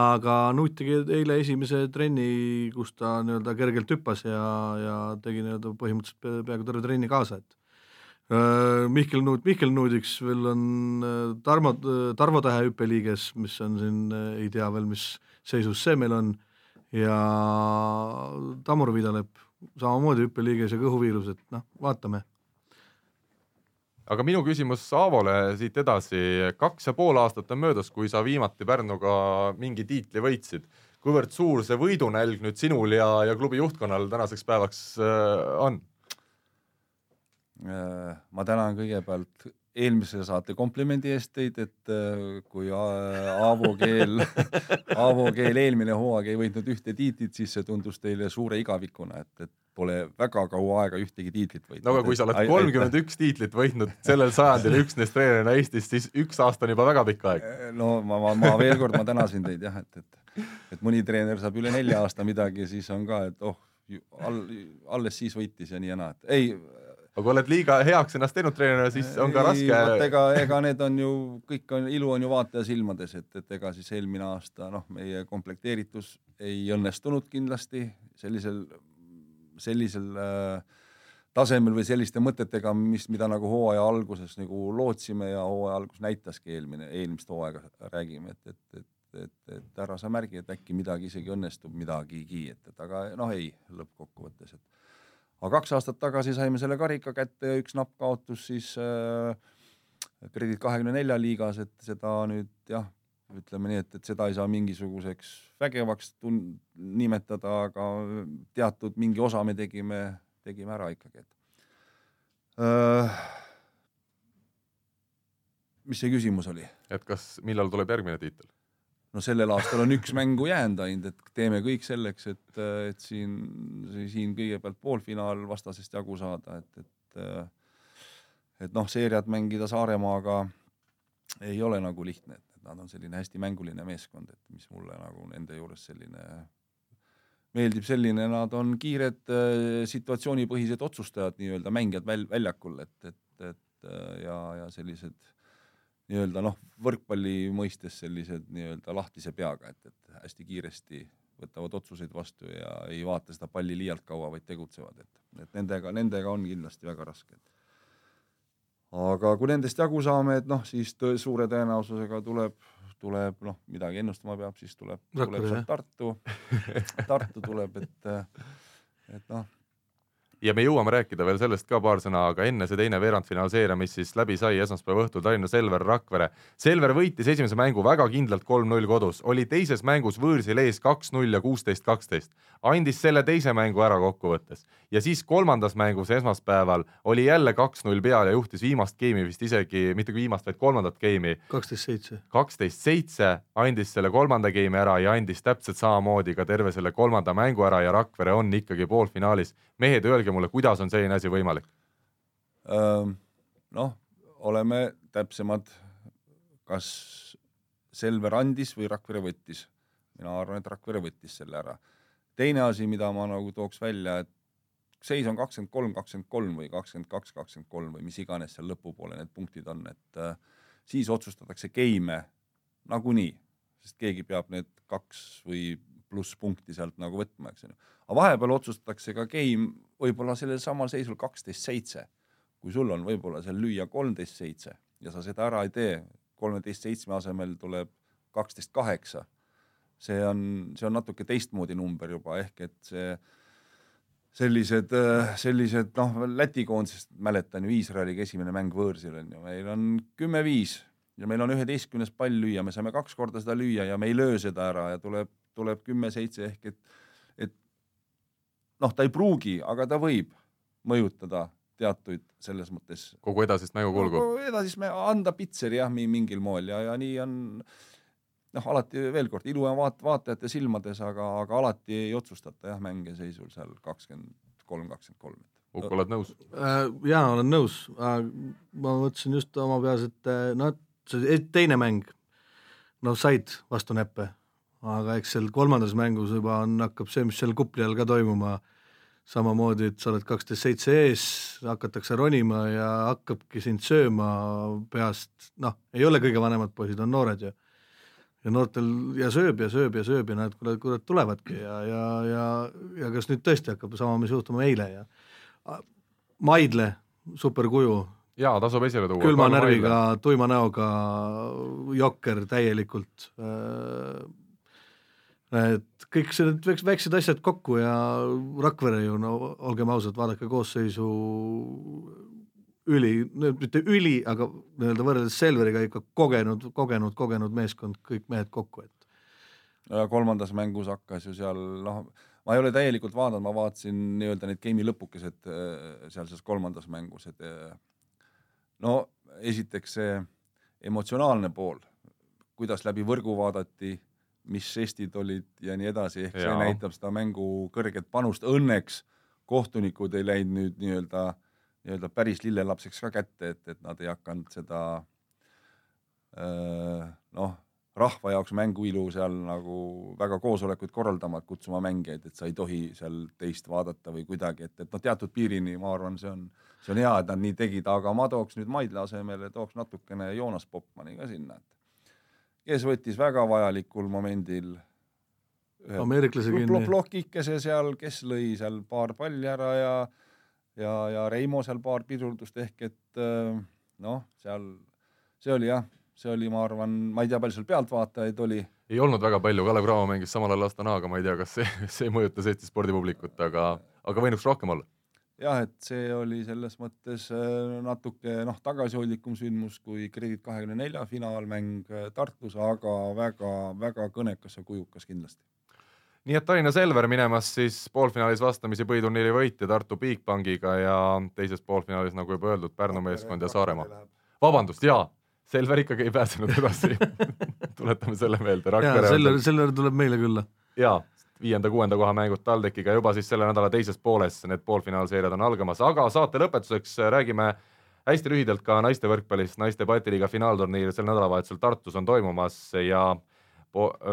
aga Nuut tegi eile esimese trenni, kus ta nii-öelda kergelt hüppas ja, ja tegi nii-öelda põhimõtteliselt peaaegu terve trenni kaasa, et äh, Mihkel Nuut, Mihkel Nuudiks veel on äh, Tarmo, Tarvo Tähe hüppeliiges, mis on siin, ei tea veel, mis seisus see meil on, ja Tamur Vidalep samamoodi hüppeliiges ja kõhuviirus, et noh, vaatame. aga minu küsimus Aavole siit edasi, kaks ja pool aastat on möödas, kui sa viimati Pärnuga mingi tiitli võitsid. kuivõrd suur see võidunälg nüüd sinul ja, ja klubi juhtkonnal tänaseks päevaks äh, on? Äh, ma tänan kõigepealt eelmise saate komplimendi eest teid, et äh, kui Aavo Keel, [LAUGHS] Aavo Keel eelmine hooaeg ei võitnud ühte tiitlit, siis see tundus teile suure igavikuna, et, et pole väga kaua aega ühtegi tiitlit võitnud. no aga kui sa oled kolmkümmend üks tiitlit võitnud sellel sajandil üksnes treenerina Eestis, siis üks aasta on juba väga pikk aeg. Äh, no ma, ma, ma veel kord, ma tänasin teid jah, et, et, et mõni treener saab üle nelja aasta midagi, siis on ka, et oh, all, alles siis võitis ja nii ja naa, et ei aga kui oled liiga heaks ennast teinud treenerina, siis on ka raske. ega, ega need on ju, kõik on, ilu on ju vaataja silmades, et, et ega siis eelmine aasta noh, meie komplekteeritus ei õnnestunud kindlasti sellisel, sellisel äh, tasemel või selliste mõtetega, mis, mida nagu hooaja alguses nagu lootsime ja hooaja algus näitaski eelmine, eelmist hooaega räägime, et, et, et, et, et ära sa märgi, et äkki midagi isegi õnnestub, midagigi, et, et aga noh, ei lõppkokkuvõttes, et aga kaks aastat tagasi saime selle karika kätte ja üks napp kaotus siis äh, Kredit kahekümne nelja liigas, et seda nüüd jah, ütleme nii, et, et seda ei saa mingisuguseks vägevaks tun-, nimetada, aga teatud mingi osa me tegime, tegime ära ikkagi, et äh, mis see küsimus oli? et kas, millal tuleb järgmine tiitel? No sellel aastal on üks mängu jäänud ainult, et teeme kõik selleks, et, et siin, siin kõigepealt poolfinaal vastasest jagu saada, et, et et noh, seeriat mängida Saaremaaga ei ole nagu lihtne, et nad on selline hästi mänguline meeskond, et mis mulle nagu nende juures selline meeldib selline, nad on kiired situatsioonipõhised otsustajad, nii-öelda mängijad väl-, väljakul, et, et, et ja, ja sellised nii-öelda noh, võrkpalli mõistes sellised nii-öelda lahtise peaga, et, et hästi kiiresti võtavad otsuseid vastu ja ei vaata seda palli liialt kaua, vaid tegutsevad, et, et nendega, nendega on kindlasti väga raske. aga kui nendest jagu saame, et noh, siis tõ, suure tõenäosusega tuleb, tuleb noh, midagi ennustama peab, siis tuleb, tuleb sealt Tartu, Tartu tuleb, et, et noh ja me jõuame rääkida veel sellest ka paar sõna, aga enne see teine veerandfinaalseeria, mis siis läbi sai esmaspäeva õhtul Tallinna Selver Rakvere. Selver võitis esimese mängu väga kindlalt kolm-null kodus, oli teises mängus võõrsil ees kaks-null ja kuusteist, kaksteist. andis selle teise mängu ära kokkuvõttes ja siis kolmandas mängus esmaspäeval oli jälle kaks-null peal ja juhtis viimast geimi vist isegi, mitte viimast, vaid kolmandat geimi. kaksteist seitse. kaksteist seitse, andis selle kolmanda geimi ära ja andis täpselt samamoodi ka terve selle kolmanda mängu ära ja Rakvere on ikkagi poolfinaalis. mehed, öelge öelge mulle, kuidas on selline asi võimalik? noh, oleme täpsemad, kas Selver andis või Rakvere võttis. mina arvan, et Rakvere võttis selle ära. teine asi, mida ma nagu tooks välja, et seis on kakskümmend kolm, kakskümmend kolm või kakskümmend kaks, kakskümmend kolm või mis iganes seal lõpupoole need punktid on, et äh, siis otsustatakse geime nagunii, sest keegi peab need kaks või pluss punkti sealt nagu võtma, eks ju. aga vahepeal otsustatakse ka game võib-olla sellel samal seisul kaksteist seitse. kui sul on võib-olla seal lüüa kolmteist seitse ja sa seda ära ei tee, kolmeteist seitsme asemel tuleb kaksteist kaheksa, see on, see on natuke teistmoodi number juba, ehk et see sellised, sellised noh, Läti koondisest mäletan ju Iisraeliga esimene mäng võõrsil on ju, meil on kümme-viis ja meil on üheteistkümnes pall lüüa, me saame kaks korda seda lüüa ja me ei löö seda ära ja tuleb, tuleb kümme-seitse ehk et, et noh, ta ei pruugi, aga ta võib mõjutada teatuid selles mõttes kogu edasist mängukulgu no,. edasist me anda pitseri jah, mingil moel ja, ja nii on noh, alati veel kord, ilu on vaat-, vaatajate silmades, aga, aga alati ei otsustata jah, mänge seisul seal kakskümmend kolm, kakskümmend kolm. Uku, oled nõus? Äh, jaa, olen nõus, ma mõtlesin just oma peas, et noh, see teine mäng, noh, said vastu näppe, aga eks seal kolmandas mängus juba on, hakkab see, mis seal kupli all ka toimuma, samamoodi, et sa oled kaksteist seitse ees, hakatakse ronima ja hakkabki sind sööma peast, noh, ei ole kõige vanemad poisid, on noored ju ja noortel ja sööb ja sööb ja sööb ja nad kurat, kurat tulevadki ja, ja, ja, ja kas nüüd tõesti hakkab sama, mis juhtuma eile ja Maidle, superkuju. jaa, tasub esile tuua. külma närviga, tuima näoga jokker täielikult. Et kõik need väiksed asjad kokku ja Rakvere ju no olgem ausad, vaadake koosseisu üli, mitte üli, aga nii-öelda võrreldes Selveriga ikka kogenud, kogenud, kogenud meeskond, kõik mehed kokku, et. kolmandas mängus hakkas ju seal noh, ma ei ole täielikult vaadanud, ma vaatasin nii-öelda neid game'i lõpukesed äh, sealses kolmandas mängus, et äh, no esiteks see emotsionaalne pool, kuidas läbi võrgu vaadati, mis žestid olid ja nii edasi, ehk Jaa. see näitab seda mängu kõrget panust, õnneks kohtunikud ei läinud nüüd nii-öelda äh, nii-öelda päris lillelapseks ka kätte, et, et nad ei hakanud seda noh, rahva jaoks mänguilu seal nagu väga koosolekuid korraldama, et kutsuma mängijaid, et sa ei tohi seal teist vaadata või kuidagi, et, et noh, teatud piirini ma arvan, see on, see on hea, et nad nii tegid, aga ma tooks nüüd Maidla asemele, tooks natukene Joonas Popmani ka sinna, et kes võttis väga vajalikul momendil ameeriklase kinni. plokikese seal, kes lõi seal paar palli ära ja ja, ja Reimo seal paar pidurdust ehk et äh, noh, seal see oli jah, see oli, ma arvan, ma ei tea, palju seal pealtvaatajaid oli. ei olnud väga palju, Kalev Cramo mängis samal ajal Astanaaga, ma ei tea, kas see, see mõjutas Eesti spordipublikut, aga, aga võinuks rohkem olla. Jah, et see oli selles mõttes äh, natuke noh, tagasihoidlikum sündmus kui Kredit kahekümne nelja finaalmäng äh, Tartus, aga väga-väga kõnekas ja kujukas kindlasti nii et Tallinna Selver minemas siis poolfinaalis vastamisi põhiturniiri võitja Tartu Bigbankiga ja teises poolfinaalis, nagu juba öeldud, Pärnu meeskond ja Saaremaa. vabandust, jaa, Selver ikkagi ei pääsenud edasi [LAUGHS] tuletame selle meelde. Selver, Selver tuleb meile külla. jaa, viienda-kuuenda koha mängud TalTechiga juba siis selle nädala teises pooles, need poolfinaalseeriad on algamas, aga saate lõpetuseks räägime hästi lühidalt ka naiste võrkpallist, naiste Balti liiga finaalturniir sel nädalavahetusel Tartus on toimumas ja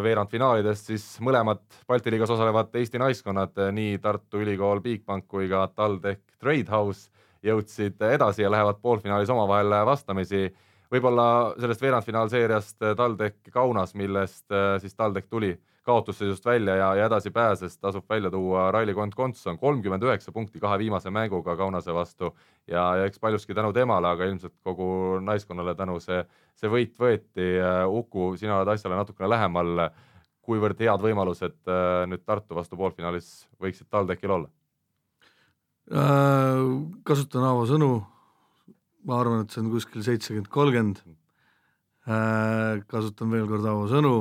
veerandfinaalidest siis mõlemad Balti liigas osalevad Eesti naiskonnad, nii Tartu Ülikool Bigbank kui ka TalTech Tradehouse jõudsid edasi ja lähevad poolfinaalis omavahel vastamisi. Võib-olla sellest veerandfinaalseeriast TalTech Kaunas, millest äh, siis TalTech tuli kaotusseisust välja ja, ja edasi pääses, tasub välja tuua Raili Kont-Kontson, kolmkümmend üheksa punkti kahe viimase mänguga Kaunase vastu ja, ja eks paljuski tänu temale, aga ilmselt kogu naiskonnale tänu see, see võit võeti. Uku, sina oled asjale natukene lähemal. kuivõrd head võimalused äh, nüüd Tartu vastu poolfinaalis võiksid TalTechil olla? Äh, kasutan Aavo sõnu. Ma arvan, et see on kuskil seitsekümmend, kolmkümmend. Äh, kasutan veel kord Aavo sõnu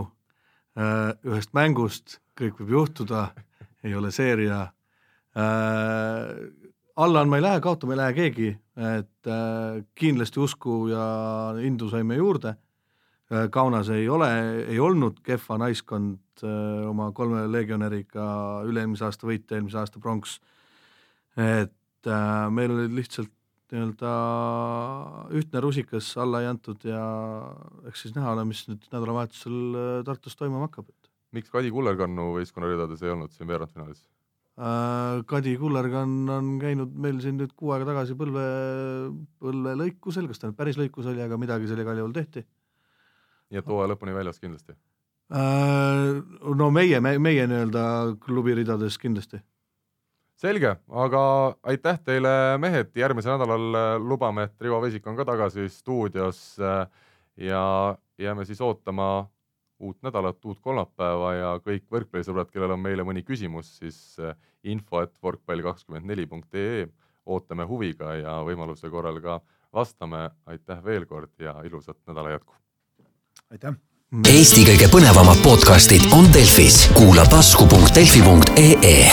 Äh, ühest mängust, kõik võib juhtuda, ei ole seeria äh,. alla andma ei lähe, kaotama ei lähe keegi, et kindlasti usku ja indu saime juurde. Kaunas ei ole, ei olnud kehva naiskond oma kolme legionäriga, üle-eelmise aasta võitja, eelmise aasta pronks. et meil olid lihtsalt nii-öelda ühtne rusikas alla ei antud ja eks siis näha ole, mis nüüd nädalavahetusel äh, Tartus toimuma hakkab. miks Kadi Kullerkannu võistkonna ridades ei olnud siin veerandfinaalis äh,? Kadi Kullerkann on käinud meil siin nüüd kuu aega tagasi põlve, põlvelõikusel, kas ta nüüd päris lõikus oli, aga midagi seal igal juhul tehti. nii et hooaja lõpuni väljas kindlasti äh,? no meie, meie, meie nii-öelda klubi ridades kindlasti selge, aga aitäh teile, mehed, järgmisel nädalal äh, lubame, et Rivo Vesik on ka tagasi stuudios äh, ja jääme siis ootama uut nädalat, uut kolmapäeva ja kõik võrkpallisõbrad, kellel on meile mõni küsimus, siis äh, info et võrkpall kakskümmend neli punkt ee ootame huviga ja võimaluse korral ka vastame. aitäh veel kord ja ilusat nädala jätku. aitäh. Eesti kõige põnevamad podcastid on Delfis, kuula tasku.delfi.ee